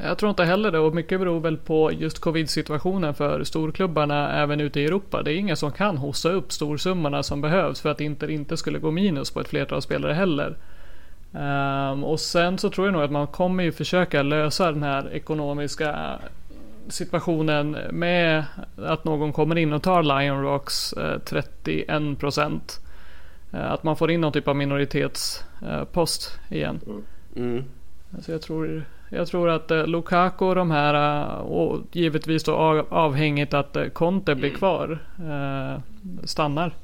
Jag tror inte heller det och mycket beror väl på just covid-situationen för storklubbarna även ute i Europa. Det är inga som kan hosta upp storsummorna som behövs för att Inter inte skulle gå minus på ett flertal spelare heller. Um, och sen så tror jag nog att man kommer ju försöka lösa den här ekonomiska situationen med att någon kommer in och tar Lion Rocks eh, 31 procent. Eh, att man får in någon typ av minoritetspost igen. Mm. Alltså jag, tror, jag tror att eh, Lukaku och de här eh, och givetvis då av, avhängigt att eh, Conte blir kvar eh, stannar.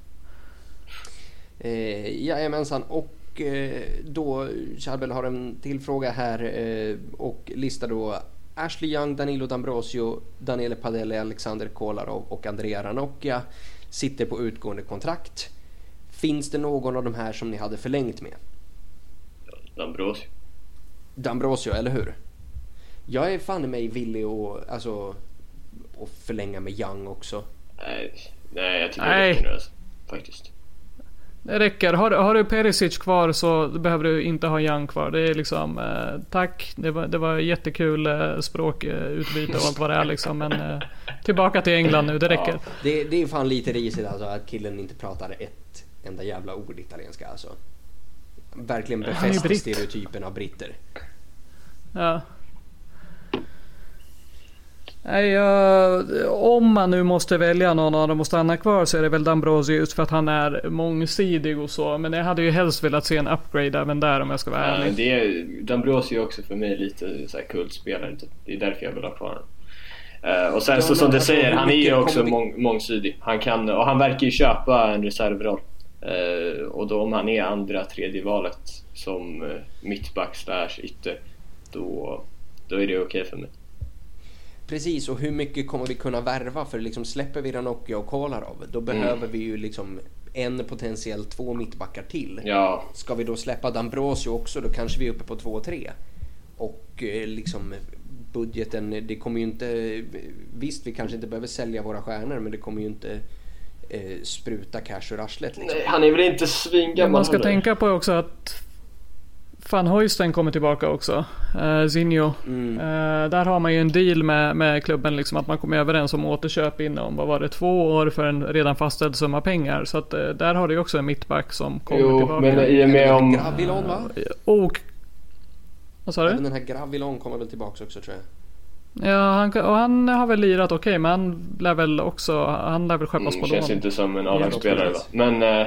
Eh, jajamensan och eh, då Charbel har en till fråga här eh, och listar då Ashley Young, Danilo D'Ambrosio, Daniele Padelli, Alexander Kolarov och Andrea Ranocchia sitter på utgående kontrakt. Finns det någon av de här som ni hade förlängt med? D'Ambrosio. D'Ambrosio, eller hur? Jag är fan i mig villig att, alltså, att förlänga med Young också. Nej, nej jag tycker Nej. det räcker nu alltså. Faktiskt. Det räcker. Har, du- har du Perisic kvar så behöver du inte ha Young kvar. Det är liksom, eh, tack. Det var, det var jättekul eh, språkutbyte och allt vad det är liksom. Men eh, tillbaka till England nu, det räcker. Det, det är fan lite risigt alltså att killen inte pratar ett enda jävla ord italienska alltså. Verkligen befäster britt. stereotypen av britter. Ja. Nej, jag, om man nu måste välja någon av dem att stanna kvar så är det väl D'Ambrosio just för att han är mångsidig och så. Men jag hade ju helst velat se en upgrade även där om jag ska vara Ja, ärlig. det är, D'Ambrosio är också för mig lite så här kultspelare. Det är därför jag vill ha kvar honom. Eh, och sen Ja, så som du alltså, säger, han är ju också vi- mång, mångsidig. Han kan, och han verkar ju köpa en reservroll. Eh, och då om han är andra, tredje valet som uh, mittback slash ytter, då, då är det okej för mig. Precis, och hur mycket kommer vi kunna värva? För liksom släpper vi Ranocchia och Kolarov, då behöver vi ju liksom en potentiellt två mittbackar till. Ja, Ska vi då släppa D'Ambrosio också, då kanske vi är uppe på 2-3. Och eh, liksom budgeten, det kommer ju inte... Visst, vi kanske inte behöver sälja våra stjärnor, men det kommer ju inte eh, spruta cash ur arslet liksom. nej, han är väl inte svingammal man ska heller. tänka på också att Van Huysten kommer tillbaka också. Uh, Zinho. Mm. Eh, där har man ju en deal med, med klubben liksom att man kommer överens om återköp inom, vad var det, två år för en redan fastställd summa pengar. Så att eh, där har du ju också en mittback som kommer Jo, tillbaka. men i och med om... Gravilon va? Och... Vad sa Även du? den här Gravilon kommer väl tillbaks också tror jag. Ja, han, och han har väl lirat okej, men han lär väl också, han lär väl skeppas Mm, på känns lån. inte som en A-lagsspelare va? Men, eh,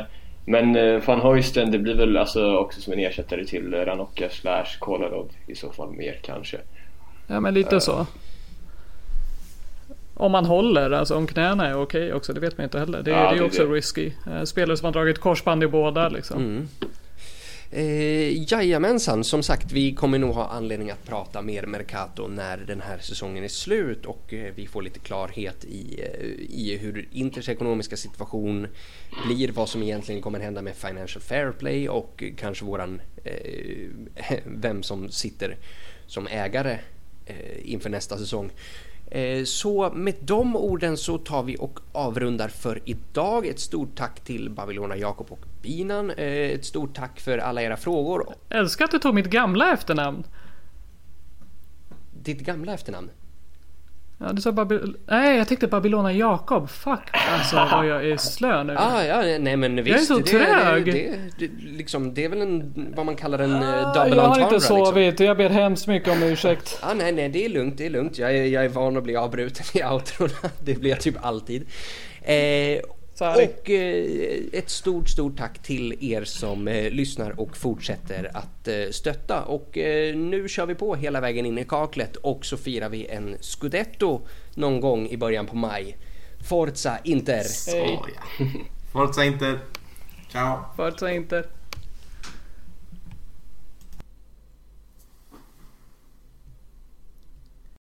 men eh, van Huysten det blir väl alltså också som en ersättare till Ranocchia slash Kolarov i så fall mer kanske. Ja, men lite så. Om man håller, alltså om knäna är okej också, det vet man inte heller. Det, Ja, det är det är också det. risky. Eh, Spelare som har dragit korsband i båda liksom. Mm. Eh, jajamensan, som sagt vi kommer nog ha anledning att prata mer Mercato när den här säsongen är slut och eh, vi får lite klarhet i, eh, i hur Inters ekonomiska situation blir, vad som egentligen kommer hända med Financial Fair Play och kanske våran, eh, vem som sitter som ägare eh, inför nästa säsong. Eh, Så med de orden så tar vi och avrundar för idag. Ett stort tack till Babylona Jakob och Binan. Eh, Ett stort tack för alla era frågor. Älskar att du tog mitt gamla efternamn. Ditt gamla efternamn. Ja, du sa Babil... Nej, jag tänkte Babylona Jakob. Fuck, alltså vad jag är slö nu. Ah, ja, nej men är visst. så det, trög. Det, det, det, liksom, det är väl en, vad man kallar en uh, Ah, double jag har inte Liksom. sovit och jag ber hemskt mycket om ursäkt. Ah, nej, nej, det är lugnt, det är lugnt. Jag är, jag är van att bli avbruten i outrona. Det blir jag typ alltid. Eh. Och eh, ett stort, stort tack till er som eh, lyssnar och fortsätter att eh, stötta. Och nu kör vi på hela vägen in i kaklet och så firar vi en scudetto någon gång i början på maj. Forza Inter! Oh, ja. Forza Inter. Ciao. Forza inte.